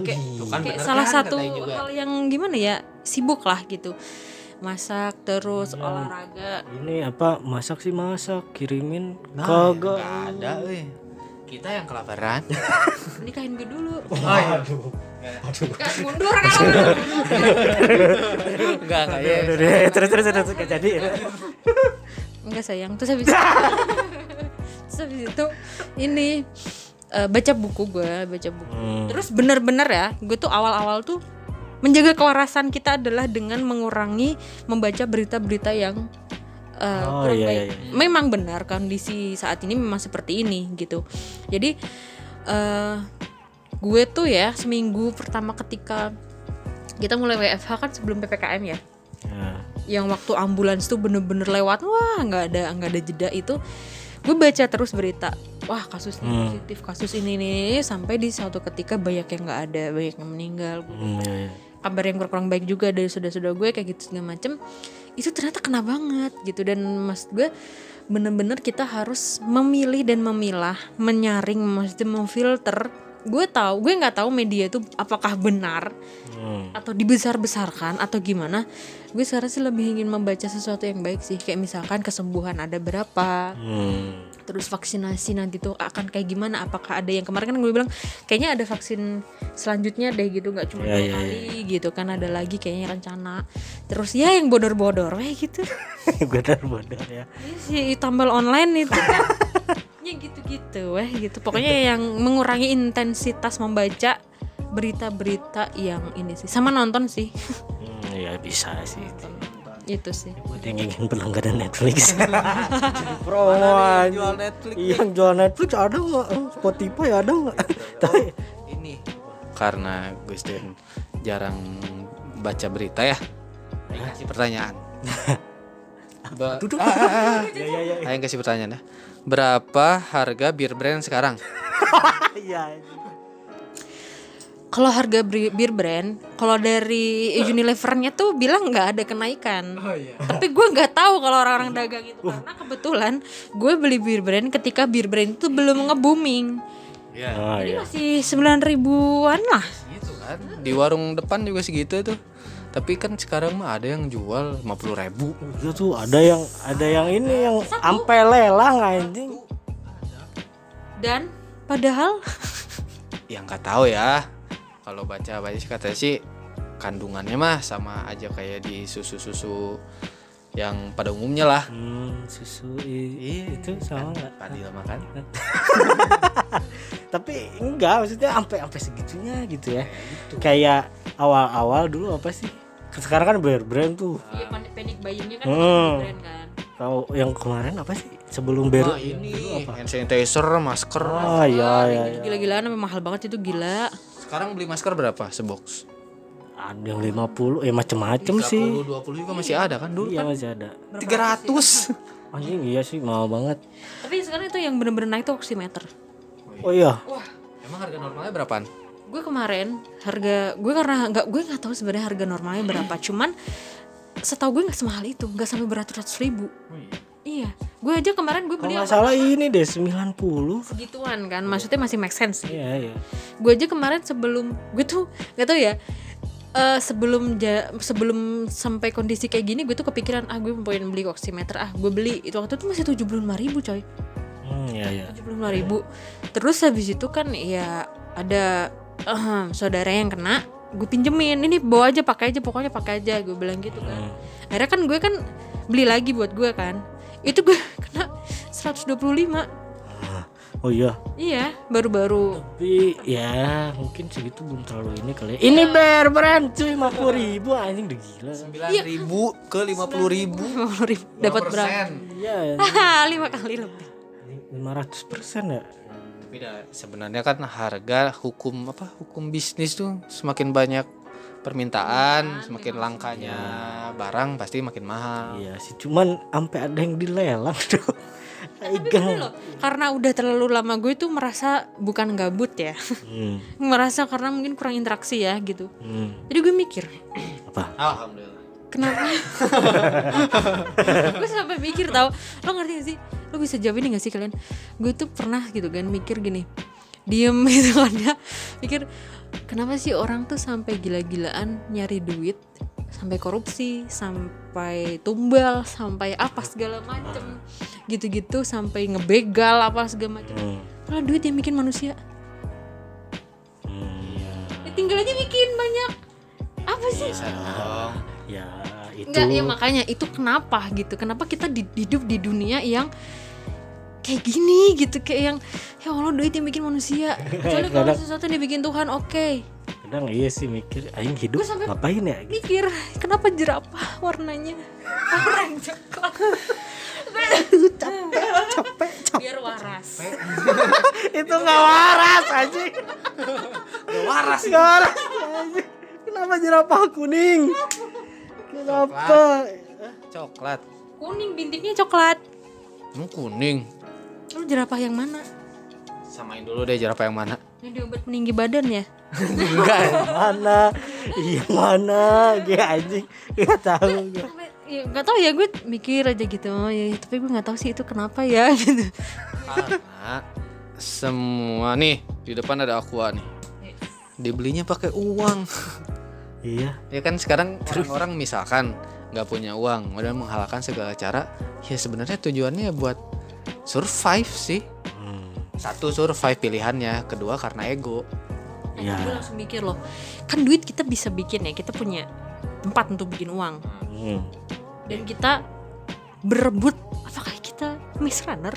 kayak, kayak salah satu hal yang gimana ya sibuk lah gitu masak terus olahraga Ini apa masak sih masak kirimin Nah, kagak. ada weh kita yang kelaparan nikahin gue dulu Aduh. Kak, mundur kan enggak enggak ya Aduh, terus terus terus nggak jadi. Enggak sayang terus habis terus habis itu ini eh, baca buku gue baca buku Hmm. terus bener-bener ya gue tuh awal-awal tuh menjaga kewarasan kita adalah dengan mengurangi membaca berita-berita yang eh, Oh, kurang iya, baik. iya, iya. Memang benar kondisi saat ini memang seperti ini gitu. Jadi eh gue tuh ya seminggu pertama ketika kita mulai WFH kan sebelum ppkm ya, Ya. Yang waktu ambulans tuh bener-bener lewat, wah nggak ada nggak ada jeda itu, gue baca terus berita, wah kasus ini Hmm. positif, kasus ini nih sampai di suatu ketika banyak yang nggak ada, banyak yang meninggal, Hmm, iya, iya. kabar yang kurang baik juga dari saudara-saudara gue kayak gitu segala macem itu ternyata kena banget gitu dan mas gue bener-bener kita harus memilih dan memilah menyaring maksudnya memfilter gue tahu gue nggak tahu media itu apakah benar Hmm. atau dibesar-besarkan atau gimana gue sekarang sih lebih ingin membaca sesuatu yang baik sih kayak misalkan kesembuhan ada berapa Hmm. terus vaksinasi nanti tuh akan kayak gimana apakah ada yang kemarin kan gue bilang kayaknya ada vaksin selanjutnya deh gitu nggak cuma Iya, dua iya, kali gitu kan ada lagi kayaknya rencana terus ya yang bodor-bodor weh gitu Bener-bener ya. Iya si tambal online itu kan ya gitu-gitu weh gitu pokoknya yang mengurangi intensitas membaca berita-berita yang ini sih sama nonton sih Hmm, ya bisa sih. itu sih Buat yang ingin berlangganan Netflix. Yang jual Netflix Iya, yang jual Netflix ada nggak? Spotify ada nggak? Tapi ini karena gue Stin jarang baca berita ya Ayo kasih pertanyaan Ba- Ah, ah, ah. ya ya ya. Ayo kasih pertanyaan ya berapa harga bir brand sekarang Iya. kalau harga bir brand, kalau dari Unilevernya tuh bilang nggak ada kenaikan. Tapi gue nggak tahu kalau orang-orang dagang itu karena kebetulan gue beli bir brand ketika bir brand itu belum nge-booming. Iya. Oh Jadi iya. masih 9 ribuan lah. Gitu kan. Di warung depan juga segitu tuh. Tapi kan sekarang mah ada yang jual 50 ribu. Itu tuh ada yang ada yang ini yang ampe lelang anjing. Dan padahal Yang nggak tahu ya. Kalau baca baca sih katanya sih kandungannya mah sama aja kayak di susu-susu yang pada umumnya lah. Hmm, susu i- itu sama nggak? Padil makan. Tapi enggak maksudnya sampai sampai segitunya gitu ya. Kayak awal-awal dulu apa sih? Sekarang kan brand brand tuh. iya panik panik buyingnya kan Hmm. brand kan. Kalau yang kemarin apa sih? Sebelum ber Wah ini hand sanitizer, masker. Oh iya iya iya. Gila-gilaan sampai mahal banget itu gila. Sekarang beli masker berapa sebox? Ada yang 50 ya macem-macem sih. 30, 20 juga masih ada kan dulu Iya kan masih ada. 300. Anjing iya sih mahal banget. Tapi sekarang itu yang bener-bener naik tuh oximeter. Oh iya. Wah, Emang harga normalnya berapaan? Gue kemarin harga gue karena nggak gue nggak tahu sebenarnya harga normalnya berapa. Cuman setahu gue nggak semahal itu, nggak sampai beratus-ratus ribu. Iya, gue aja kemarin gue Kalau beli apa? salah ini deh 90. segituan kan, maksudnya masih make sense. Gitu. Iya iya. Gue aja kemarin sebelum gue tuh nggak tahu ya. eh, sebelum ja, sebelum sampai kondisi kayak gini gue tuh kepikiran ah gue pengen beli oximeter ah gue beli itu waktu itu masih tujuh ribu coy Hmm, iya iya. tujuh ribu terus habis itu kan ya ada ehem, saudara yang kena gue pinjemin ini bawa aja pakai aja pokoknya pakai aja gue bilang gitu kan akhirnya kan gue kan beli lagi buat gue kan itu gue kena 125 Oh iya. iya baru-baru Tapi ya mungkin segitu belum terlalu ini kali ya. Ini bear brand cuy 50 ribu anjing udah gila. 9 ribu ke 50 ribu. 50 ribu dapat berapa Iya. Haha, lima kali lebih 500 persen ya. Tapi dah, sebenarnya kan harga hukum apa hukum bisnis tuh semakin banyak permintaan, semakin langkanya barang pasti makin mahal. Iya sih cuman sampai ada yang dilelang tuh. Tapi loh, karena udah terlalu lama gue tuh merasa bukan gabut ya Hmm. merasa karena mungkin kurang interaksi ya gitu Hmm. jadi gue mikir Apa? Alhamdulillah. Kenapa? gue sampai mikir tau Lo ngerti gak sih? Lo bisa jawab ini gak sih kalian? Gue tuh pernah gitu kan mikir gini Diem gitu kan ya Mikir Kenapa sih orang tuh sampai gila-gilaan nyari duit Sampai korupsi Sampai tumbal Sampai apa segala macem Gitu-gitu Sampai ngebegal apa segala macem Hmm. Duit yang bikin manusia Hmm. ya, Tinggal aja bikin banyak Apa sih? Dong. Ya itu. Enggak ya makanya itu kenapa gitu kenapa kita di- hidup di dunia yang kayak gini gitu kayak yang ya Allah duit yang bikin manusia kecuali kalau Kadang- sesuatu yang dibikin Tuhan oke Kadang iya sih mikir aing hidup sampai- ngapain ya? gitu. mikir kenapa jerapah warnanya orang coklat biar waras itu nggak waras anjing. Nggak waras. Nggak waras. Kenapa jerapah kuning? Kenapa? Coklat. kuning bintiknya coklat Emang kuning. lu jerapah yang mana Samain dulu deh jerapah yang mana. yang diobat meninggi badan ya Enggak. Mana? Iya mana? Gue anjing. Gak tahu gue. Ya nggak tahu ya gue mikir aja gitu oh, ya, tapi gue nggak tahu sih itu kenapa ya gitu Karena semua nih di depan ada aqua nih. Dibelinya pakai uang. Iya. Ya kan sekarang orang-orang misalkan nggak punya uang, udah menghalalkan segala cara. Ya sebenarnya tujuannya buat survive sih. Hmm. Satu survive pilihannya, kedua karena ego. Iya. gue langsung mikir loh kan duit kita bisa bikin ya kita punya tempat untuk bikin uang Hmm. dan kita berebut apakah kita miss runner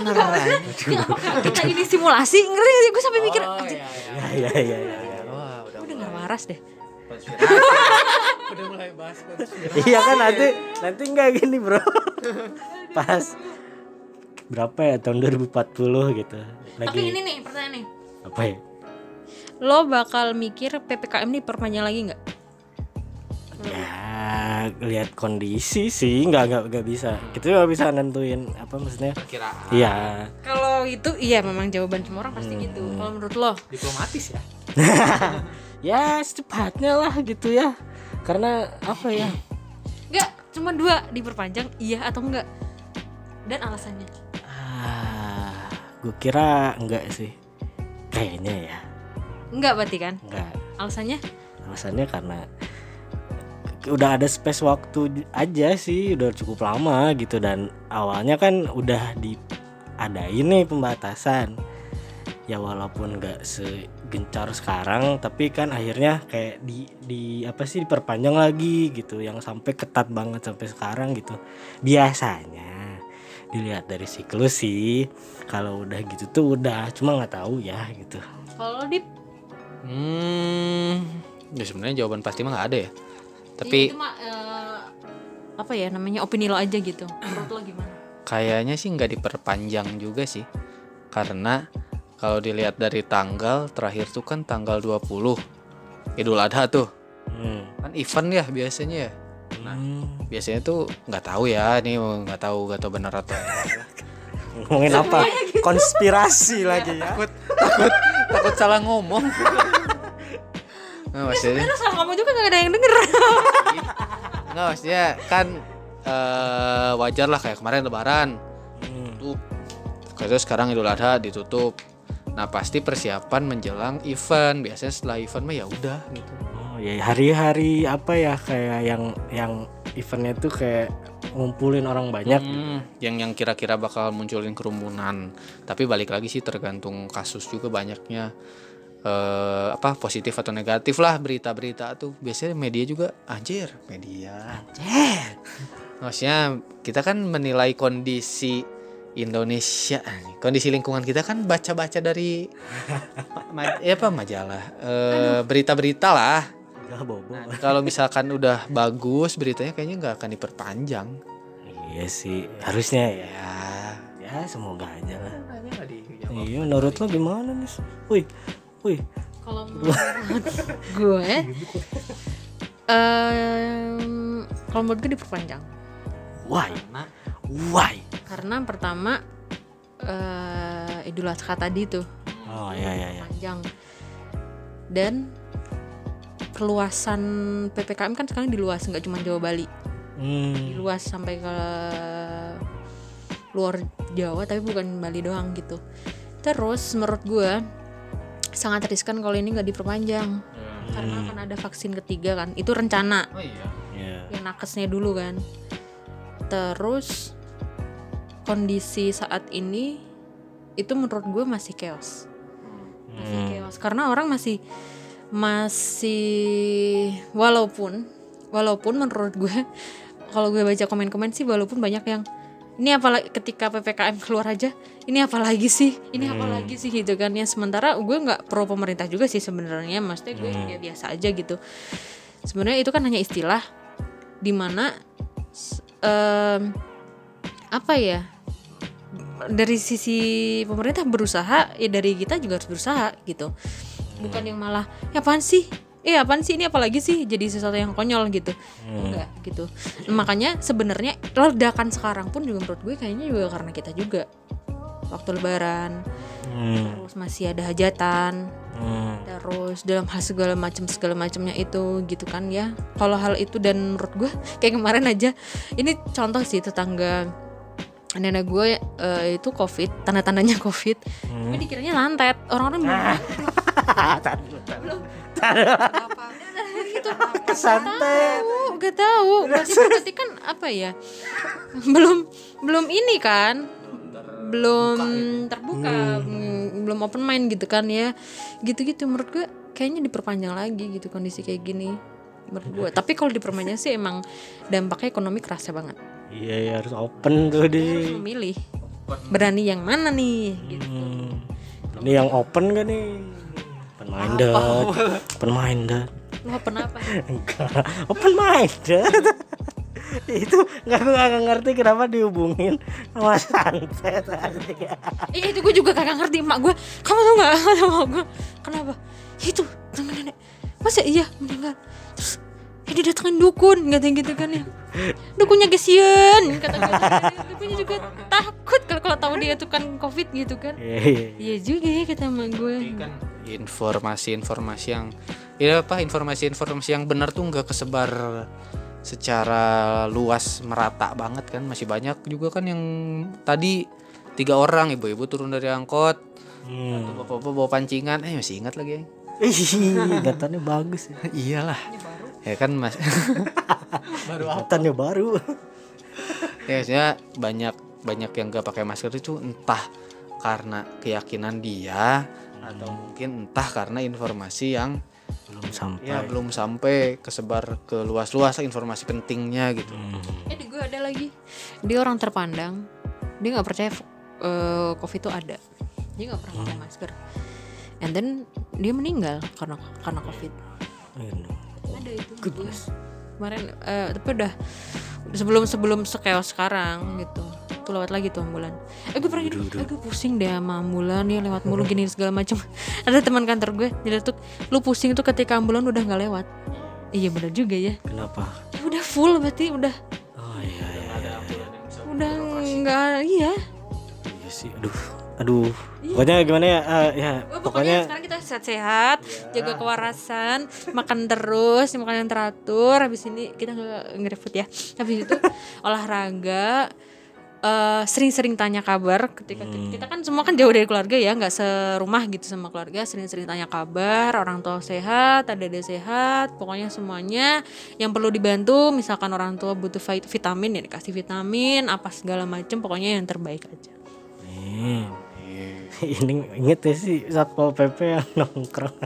apakah kita ini simulasi ngerti sih gue sampai mikir anjir, Ya ya ya ya. Waras deh udah mulai bahas konspirasi. Iya kan nanti nanti nggak gini bro. Pas berapa ya tahun 2040 gitu. tapi Lagi ini nih pertanyaan nih apa ya? lo bakal mikir ppkm nih perpanjang lagi nggak Ya lihat kondisi sih nggak nggak nggak bisa kita nggak bisa nentuin apa maksudnya Perkiraan. iya Kalau itu iya memang jawaban semua orang pasti gitu. Kalau menurut lo? Diplomatis ya. ya secepatnya lah gitu ya karena apa ya Enggak, cuma dua diperpanjang iya atau enggak. Dan alasannya. ah gue kira enggak sih kayaknya ya Enggak berarti kan? enggak Alasannya? alasannya karena udah ada space waktu aja sih udah cukup lama gitu dan awalnya kan udah diadain nih pembatasan ya walaupun nggak segencar sekarang tapi kan akhirnya kayak di di apa sih diperpanjang lagi gitu yang sampai ketat banget sampai sekarang gitu biasanya dilihat dari siklus sih kalau udah gitu tuh udah cuma nggak tahu ya gitu Kalau dip Hmm, ya sebenarnya jawaban pasti mah nggak ada ya. Tapi itu mah, eh, apa ya namanya opini lo aja gitu. Menurut lo gimana? kayaknya sih nggak diperpanjang juga sih. Karena kalau dilihat dari tanggal terakhir tuh kan tanggal 20 Idul Adha tuh. hmm. Kan event ya biasanya ya. Nah, Hmm. biasanya tuh nggak tahu ya, ini nggak tahu nggak tahu benar atau enggak. ngomongin apa konspirasi lagi ya takut takut takut salah ngomong. Nah, maksudnya Terus sama kamu juga gak ada yang denger. Nggak maksudnya kan eh, wajar lah kayak kemarin lebaran Hmm. tutup. Terus sekarang Idul Adha ditutup. Nah pasti persiapan menjelang event. Biasanya setelah event mah ya udah gitu. oh ya hari-hari apa ya kayak yang yang eventnya tuh kayak ngumpulin orang banyak Hmm, yang yang kira-kira bakal munculin kerumunan. Tapi balik lagi sih tergantung kasus juga banyaknya eh, apa positif atau negatif lah berita-berita tuh. Biasanya media juga anjir media. Anjir. Maksudnya kita kan menilai kondisi Indonesia, kondisi lingkungan kita kan baca-baca dari ma- ya apa majalah, eh, berita-berita lah. Enggak bobo. Nah, kalau misalkan udah bagus beritanya kayaknya nggak akan diperpanjang. iya sih harusnya ya. Ya, ya semoga aja lah. Dijawab. iya menurut lo gimana nih? Wih wih. Kalau menurut gue, em, kalau menurut gue diperpanjang. why Karena why? Karena pertama eh Idul Adha tadi tuh. Oh ya ya ya panjang. Dan perluasan ppkm kan sekarang diluas nggak cuma Jawa Bali. Hmm. diluas sampai ke luar Jawa tapi bukan Bali doang gitu. Terus menurut gue sangat riskan kalau ini nggak diperpanjang. Karena akan ada vaksin ketiga kan. Itu rencana. Oh iya. ya yang nakesnya dulu kan. Terus kondisi saat ini itu menurut gue masih chaos. Masih Hmm. chaos. Karena orang masih masih walaupun walaupun menurut gue kalau gue baca komen-komen sih walaupun banyak yang ini apalagi ketika ppkm keluar aja ini apalagi sih ini apalagi sih gitu kan. Ya sementara gue nggak pro pemerintah juga sih sebenarnya. Maksudnya gue ya biasa aja gitu. Sebenarnya itu kan hanya istilah di mana em, apa ya? Dari sisi pemerintah berusaha ya dari kita juga harus berusaha gitu. Bukan yang malah ya apaan sih? Eh apaan sih? Ini apalagi sih? Jadi sesuatu yang konyol gitu. Enggak gitu. Makanya sebenarnya ledakan sekarang pun juga menurut gue kayaknya juga karena kita juga. Waktu lebaran Hmm. terus masih ada hajatan Hmm. terus dalam hal segala macam segala macamnya itu gitu kan ya. Kalau hal itu dan menurut gue kayak kemarin aja. Ini contoh sih tetangga nenek gue eh, itu covid tanda tandanya covid tapi dikiranya santet orang-orang belum. Belum gitu. Kesantet. tahu gak tahu. Berarti berarti kan apa ya? Belum belum ini kan? Belum terbuka mm, belum open mind gitu kan ya. Gitu-gitu menurut gue kayaknya diperpanjang lagi gitu kondisi kayak gini gue tapi kalau diperpanjang sih emang dampaknya ekonomi kerasa banget. Iya ya harus open tuh harus di memilih. Berani yang mana nih? Gitu. Hmm. Ini yang open gak nih? Open minded. Open minded. lu apa apa? Enggak. Open minded. itu nggak gue nggak ngerti kenapa dihubungin sama santet. Iya itu gue juga kagak ngerti emak gue Kamu tau gak sama gue Kenapa? Itu temen nenek. Masa iya? Meninggal eh didatengin dukun kata gitu kan ya. Dukunnya kesian kata gue dukunnya juga takut kalau kalau tahu dia tuh kan covid gitu kan. Iya, iya, iya. iya juga ya kata emak gue kan informasi-informasi yang ya apa informasi-informasi yang benar tuh nggak kesebar secara luas merata banget kan. Masih banyak juga kan yang tadi tiga orang ibu-ibu turun dari angkot Hmm. atau bapak-bapak bawa pancingan. Eh masih ingat lagi ya Ih, bagus ya. iyalah. Ya kan mas? Ingatannya baru. ya maksudnya banyak banyak yang gak pakai masker itu entah karena keyakinan dia atau mungkin entah karena informasi yang Belum sampai. ya belum sampai kesebar ke luas-luas informasi pentingnya gitu. Hmm. eh di gue ada lagi. Dia orang terpandang. Dia nggak percaya eh, covid itu ada. Dia nggak pernah pakai masker and then dia meninggal karena karena covid. Ada itu gue kemarin eh, tapi udah sebelum sebelum sekeos sekarang gitu. Tuh lewat lagi tuh ambulan. Eh gue pernah gini. Eh, gue pusing deh sama ambulan. Ya lewat mulu gini segala macam ada teman kantor gue jadi tuh lu pusing tuh ketika ambulan udah nggak lewat. Iya benar juga ya. Kenapa? Ya udah full berarti udah. Oh iya iya. iya, iya. udah nggak iya. Iya sih. Aduh. Aduh. Pokoknya gimana ya? Ah, ya, Oh, pokoknya pokoknya sekarang kita sehat-sehat, jaga kewarasan, makan terus, makan yang teratur. Habis ini kita nggak ngerepot ya. Habis itu olahraga, eh, sering-sering tanya kabar. Ketika kita kan semua kan jauh dari keluarga ya, nggak serumah gitu sama keluarga. Sering-sering tanya kabar, orang tua sehat, ada ada sehat. Pokoknya semuanya yang perlu dibantu. Misalkan orang tua butuh vit- vitamin ya dikasih vitamin, apa segala macem. Pokoknya yang terbaik aja. nih. ini inget ya sih satpol pp yang nongkrong.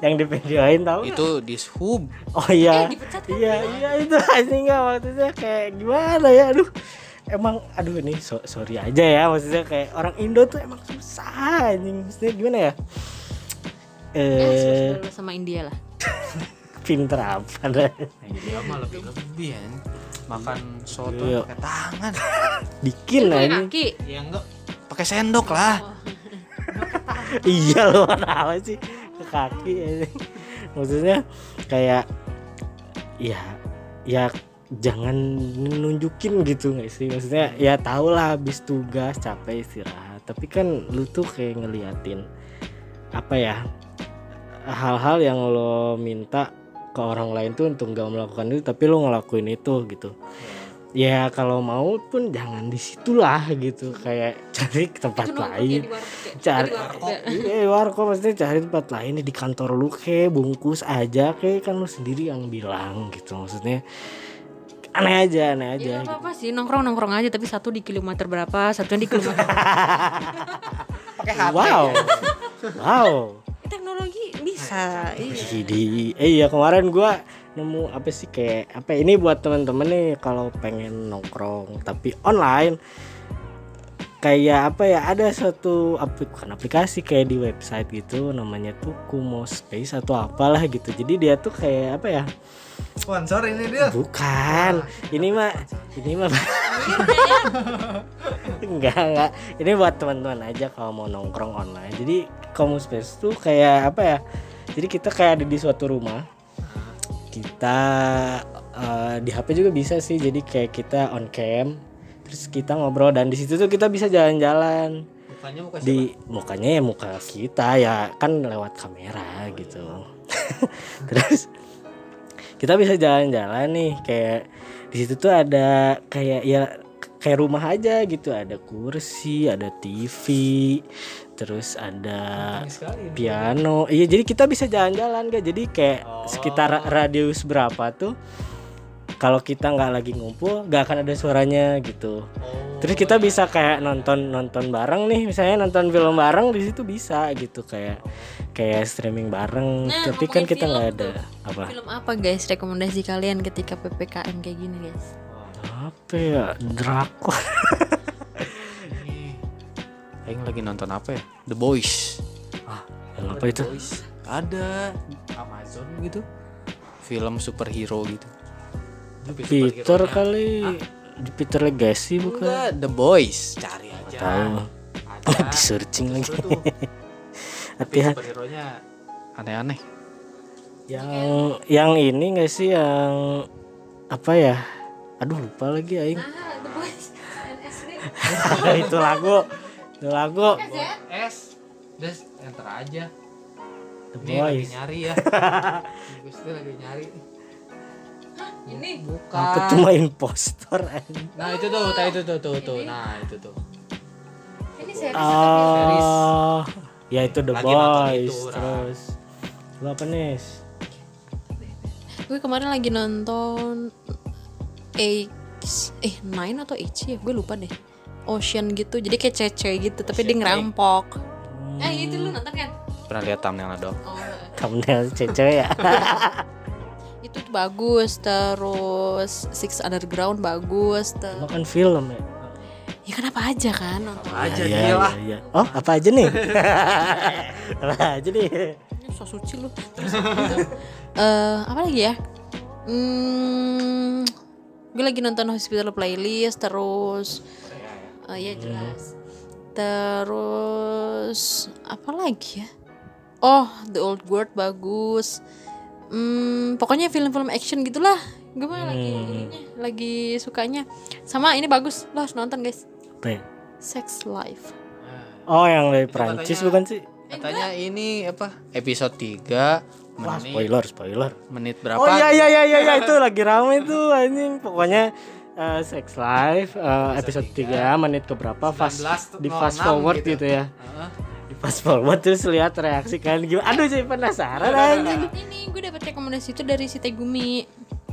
yang di videoin tahu nggak? itu di sub Oh iya. dipecat kan? Iya, iya itu anjing nggak maksudnya kayak gimana ya aduh. Emang aduh ini so- sorry aja ya maksudnya kayak orang Indo tuh emang susah anjing. Maksudnya gimana ya? Eh, Eh, sama India lah. pinter apa dah. dia mah lebih lebih ya makan soto Iya. pakai tangan Bikin anjing. kaki. ya enggak pakai sendok lah. Iya loh apa sih? Ke kaki anjing. Maksudnya kayak ya ya jangan nunjukin gitu nggak sih? Maksudnya ya tau lah habis tugas capek istirahat. Tapi kan lu tuh kayak ngeliatin apa ya hal-hal yang lo minta ke orang lain tuh untuk nggak melakukan itu tapi lo ngelakuin itu gitu ya kalau mau pun jangan di situ lah gitu. Kayak cari tempat lain. cari iya warkop maksudnya cari tempat lain. Di kantor lu ke bungkus aja ke. Kan lu sendiri yang bilang gitu maksudnya. Aneh aja aneh aja Ya nggak apa-apa sih. Nongkrong nongkrong aja tapi satu di kilometer berapa satunya di kilometer pakai gitu. wow. Wow. Teknologi bisa iya. di eh iya kemarin gua nemu apa sih kayak apa ini buat temen-temen nih kalau pengen nongkrong tapi online kayak apa ya ada suatu aplik bukan aplikasi kayak di website gitu namanya tuh Kumo Space atau apalah gitu. Jadi dia tuh kayak apa ya? Sponsor ini dia? Bukan. Ini mah ini mah enggak enggak. Ini buat teman-teman aja kalau mau nongkrong online. Jadi Kumo Space tuh kayak apa ya? Jadi kita kayak ada di suatu rumah kita eh, di HP juga bisa sih. Jadi kayak kita on cam terus kita ngobrol dan di situ tuh kita bisa jalan-jalan. Mukanya muka di mukanya ya muka kita ya kan lewat kamera gitu. Terus kita bisa jalan-jalan nih kayak di situ tuh ada kayak ya kayak rumah aja gitu. Ada kursi ada TV terus ada piano. Iya jadi kita bisa jalan-jalan gak jadi kayak sekitar ra- radius berapa tuh kalau kita nggak lagi ngumpul nggak akan ada suaranya gitu. Terus kita bisa kayak nonton nonton bareng nih. Misalnya nonton film bareng di situ bisa gitu. Kayak kayak streaming bareng. Nah, tapi kan kita nggak film ada tuh. apa. Film apa guys rekomendasi kalian ketika ppkm kayak gini guys? Apa ya? Drakor Aing lagi nonton apa ya? The Boys. Yang apa itu? Boys. Ada Amazon gitu. Film superhero gitu. Peter kali. Di Peter Legacy bukan? Enggak, The Boys. Cari aja. tahu. Ada. Di searching lagi. tapi hati-hati. superhero nya aneh-aneh. Yang yang ini gak sih yang apa ya? Aduh lupa lagi aing. Ah The Boys. Itu lagu lagu. S Des enter aja. The Ini lagi Boys. nyari ya. Gusti lagi nyari. Ini? Bukan. Apa tuh main impostor? Nah itu tuh, nah, itu tuh, tuh, tuh, nah itu tuh. ini series Oh, ya itu The Lagi Boys itu, terus. Lu apa nih gue kemarin lagi nonton H eh Nine atau H ya? Gue lupa deh Ocean gitu. Jadi kayak cece gitu tapi dia ngerampok. Eh itu lu nonton kan? Pernah lihat thumbnailnya dong? oh thumbnail cece ya? Itu tuh bagus terus Six Underground bagus terus makan film ya? Ya kan apa aja kan? Nonton Aja Iya, dia lah. iya, iya. oh apa aja nih? Apa aja nih? Ini so suci lu. Terus gitu. eh apa lagi ya? Hmm, gue lagi nonton Hospital Playlist terus eh ya jelas. Terus apa lagi ya? Oh The Old Guard bagus. Hmm, pokoknya film-film action gitulah. Gue mah lagi ininya, lagi sukanya. Sama ini bagus. Lo harus nonton guys. Apa ya? Sex Life. Oh yang dari Prancis katanya- bukan sih? Katanya ini apa? Episode 3 Wah, menit spoiler spoiler. menit berapa? oh iya iya iya iya iya, itu lagi rame tuh anjing. Pokoknya eh, Sex Life eh, episode 3 menit ke berapa fast 19.06 di fast forward gitu. gitu, ya. Heeh. di fast forward terus lihat reaksi kan gimana? Aduh jadi penasaran anjing. ini gue dapet rekomendasi itu dari si Tegumi.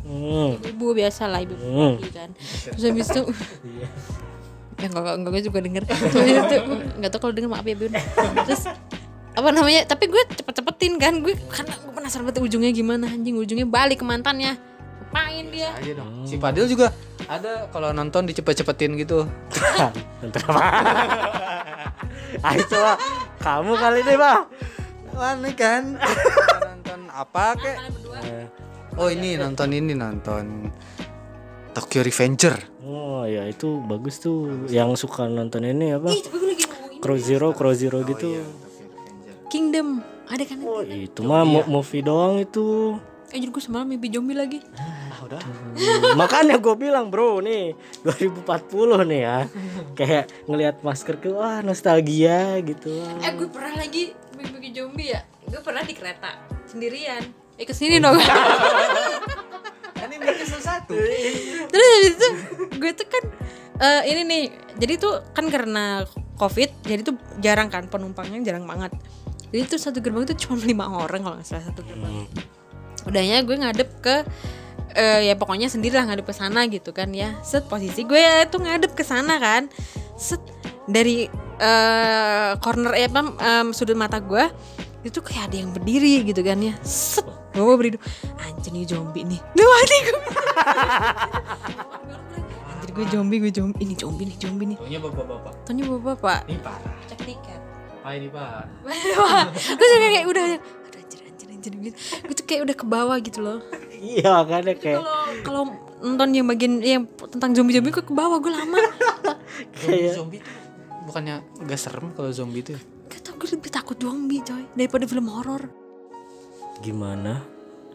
Hmm. ibu biasa lah ibu Hmm. ibu kan. Terus habis itu ya enggak enggak gue juga denger. Terus itu enggak tahu kalau denger maaf ya bun. Terus apa namanya tapi gue cepet-cepetin kan gue karena gue penasaran banget ujungnya gimana anjing. Ujungnya balik ke mantannya. Ngapain dia? Aja dong. Si Fadil juga ada kalau nonton dicepet-cepetin gitu. nonton apa ah itu mah kamu kali ini mah Aneh kan? nonton apa kek? Oh ini nonton ini nonton Tokyo Revenger. oh ya itu bagus tuh. Yang suka nonton ini apa? Ih Crow Zero Crow Zero gitu. Tokyo Revenger. Kingdom ada kan? Oh itu mah mo- movie doang itu. Eh jadi gue semalam mimpi zombie lagi. Ah udah. Hmm, makanya gue bilang bro nih 2040 nih ya. Kayak ngelihat masker ke wah nostalgia gitu. Eh gue pernah lagi mimpi zombie ya. Gue pernah di kereta sendirian. Eh ke sini dong. Ini berarti satu. terus habis itu gue tuh kan eh, ini nih jadi tuh kan karena covid jadi tuh jarang kan penumpangnya jarang banget. Jadi tuh satu gerbang tuh cuma lima orang kalau nggak salah satu gerbang. Udahnya gue ngadep ke eh, ya pokoknya sendiri lah ngadep ke sana gitu kan ya set posisi gue tuh ngadep ke sana kan set dari eh, corner eh, apa em, sudut mata gue itu kayak ada yang berdiri gitu kan ya set gue berdiri anjir nih zombie nih Duh mati gue anjir gue zombie gue zombie ini zombie nih zombie nih Taunya bapak-bapak. Tanya bapak-bapak Ini parah. cek tiket Ah ini pak. Wah, gue tuh kayak udah aduh anjir anjir anjir gitu. Gue tuh kayak udah ke bawah gitu loh. Iya makanya kayak Kalau kalau nonton yang bagian yang tentang zombie-zombie gue ke bawah gue lama. Zombie, zombie tuh bukannya gak serem kalau zombie tuh? Gak tau gue lebih takut zombie coy daripada film horor. gimana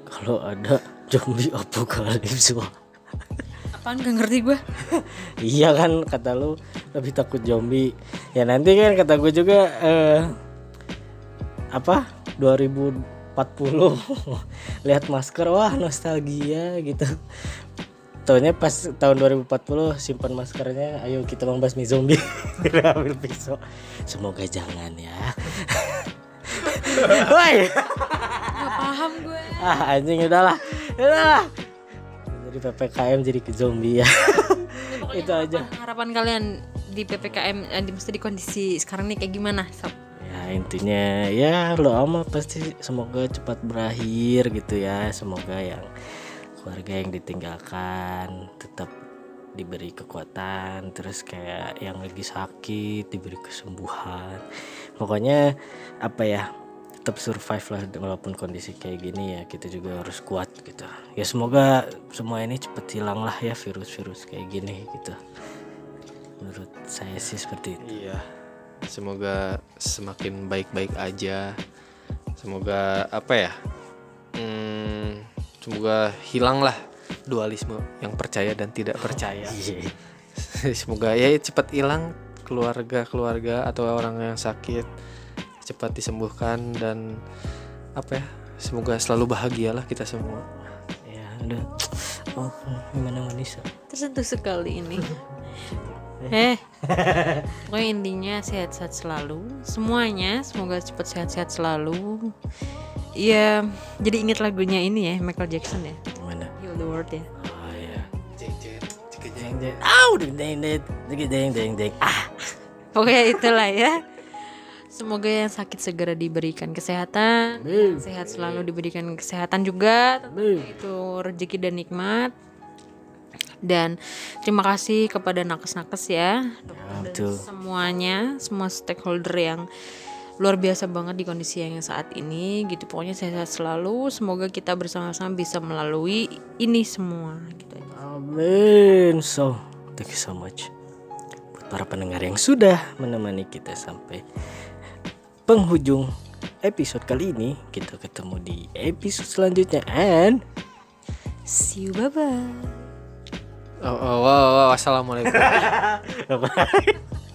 kalau ada zombie apokalips wah Apaan gak ngerti gue? iya kan kata lu lebih takut zombie ya nanti kan kata gue juga eh, apa 2040 lihat masker wah nostalgia gitu Taunya pas tahun 2040 simpan maskernya ayo kita membasmi zombie ambil pisau semoga jangan ya Woi Gak paham gue. ah anjing udahlah udahlah dari ppkm jadi ke zombie ya Itu aja. harapan- kalian di ppkm eh, di mesti di kondisi sekarang nih kayak gimana? Sob? Ya intinya ya lo amal pasti semoga cepat berakhir gitu ya. Semoga yang keluarga yang ditinggalkan tetap diberi kekuatan terus kayak yang lagi sakit diberi kesembuhan. Pokoknya apa ya tetap survive lah walaupun kondisi kayak gini ya kita juga harus kuat gitu. Ya semoga semua ini cepet hilang lah ya virus-virus kayak gini gitu. Menurut saya sih seperti itu. Iya. Semoga semakin baik-baik aja. Semoga apa ya? hmm, semoga hilanglah dualisme yang percaya dan tidak percaya Iya. semoga ya cepat hilang keluarga-keluarga atau orang yang sakit cepat disembuhkan dan apa ya semoga selalu bahagialah kita semua Ya, udah. Oh, gimana Manisa? tersentuh sekali ini eh. Pokoknya intinya sehat-sehat selalu. Semuanya semoga cepat sehat-sehat selalu. Ya jadi inget lagunya ini ya Michael Jackson ya? Gimana? Heal the World ya. Oh iya. Deng deng deng deng deng deng deng. Ah. pokoknya itulah ya. Semoga yang sakit segera diberikan kesehatan, sehat selalu diberikan kesehatan juga, itu rezeki dan nikmat. Dan terima kasih kepada nakes-nakes ya, betul. semuanya, semua stakeholder yang luar biasa banget di kondisi yang saat ini gitu. Pokoknya sehat selalu. Semoga kita bersama-sama bisa melalui ini semua gitu aja. Amin. So, thank you so much buat para pendengar yang sudah menemani kita sampai penghujung episode kali ini. Kita ketemu di episode selanjutnya and See you bye bye. Oh, oh, wow, wow, assalamualaikum.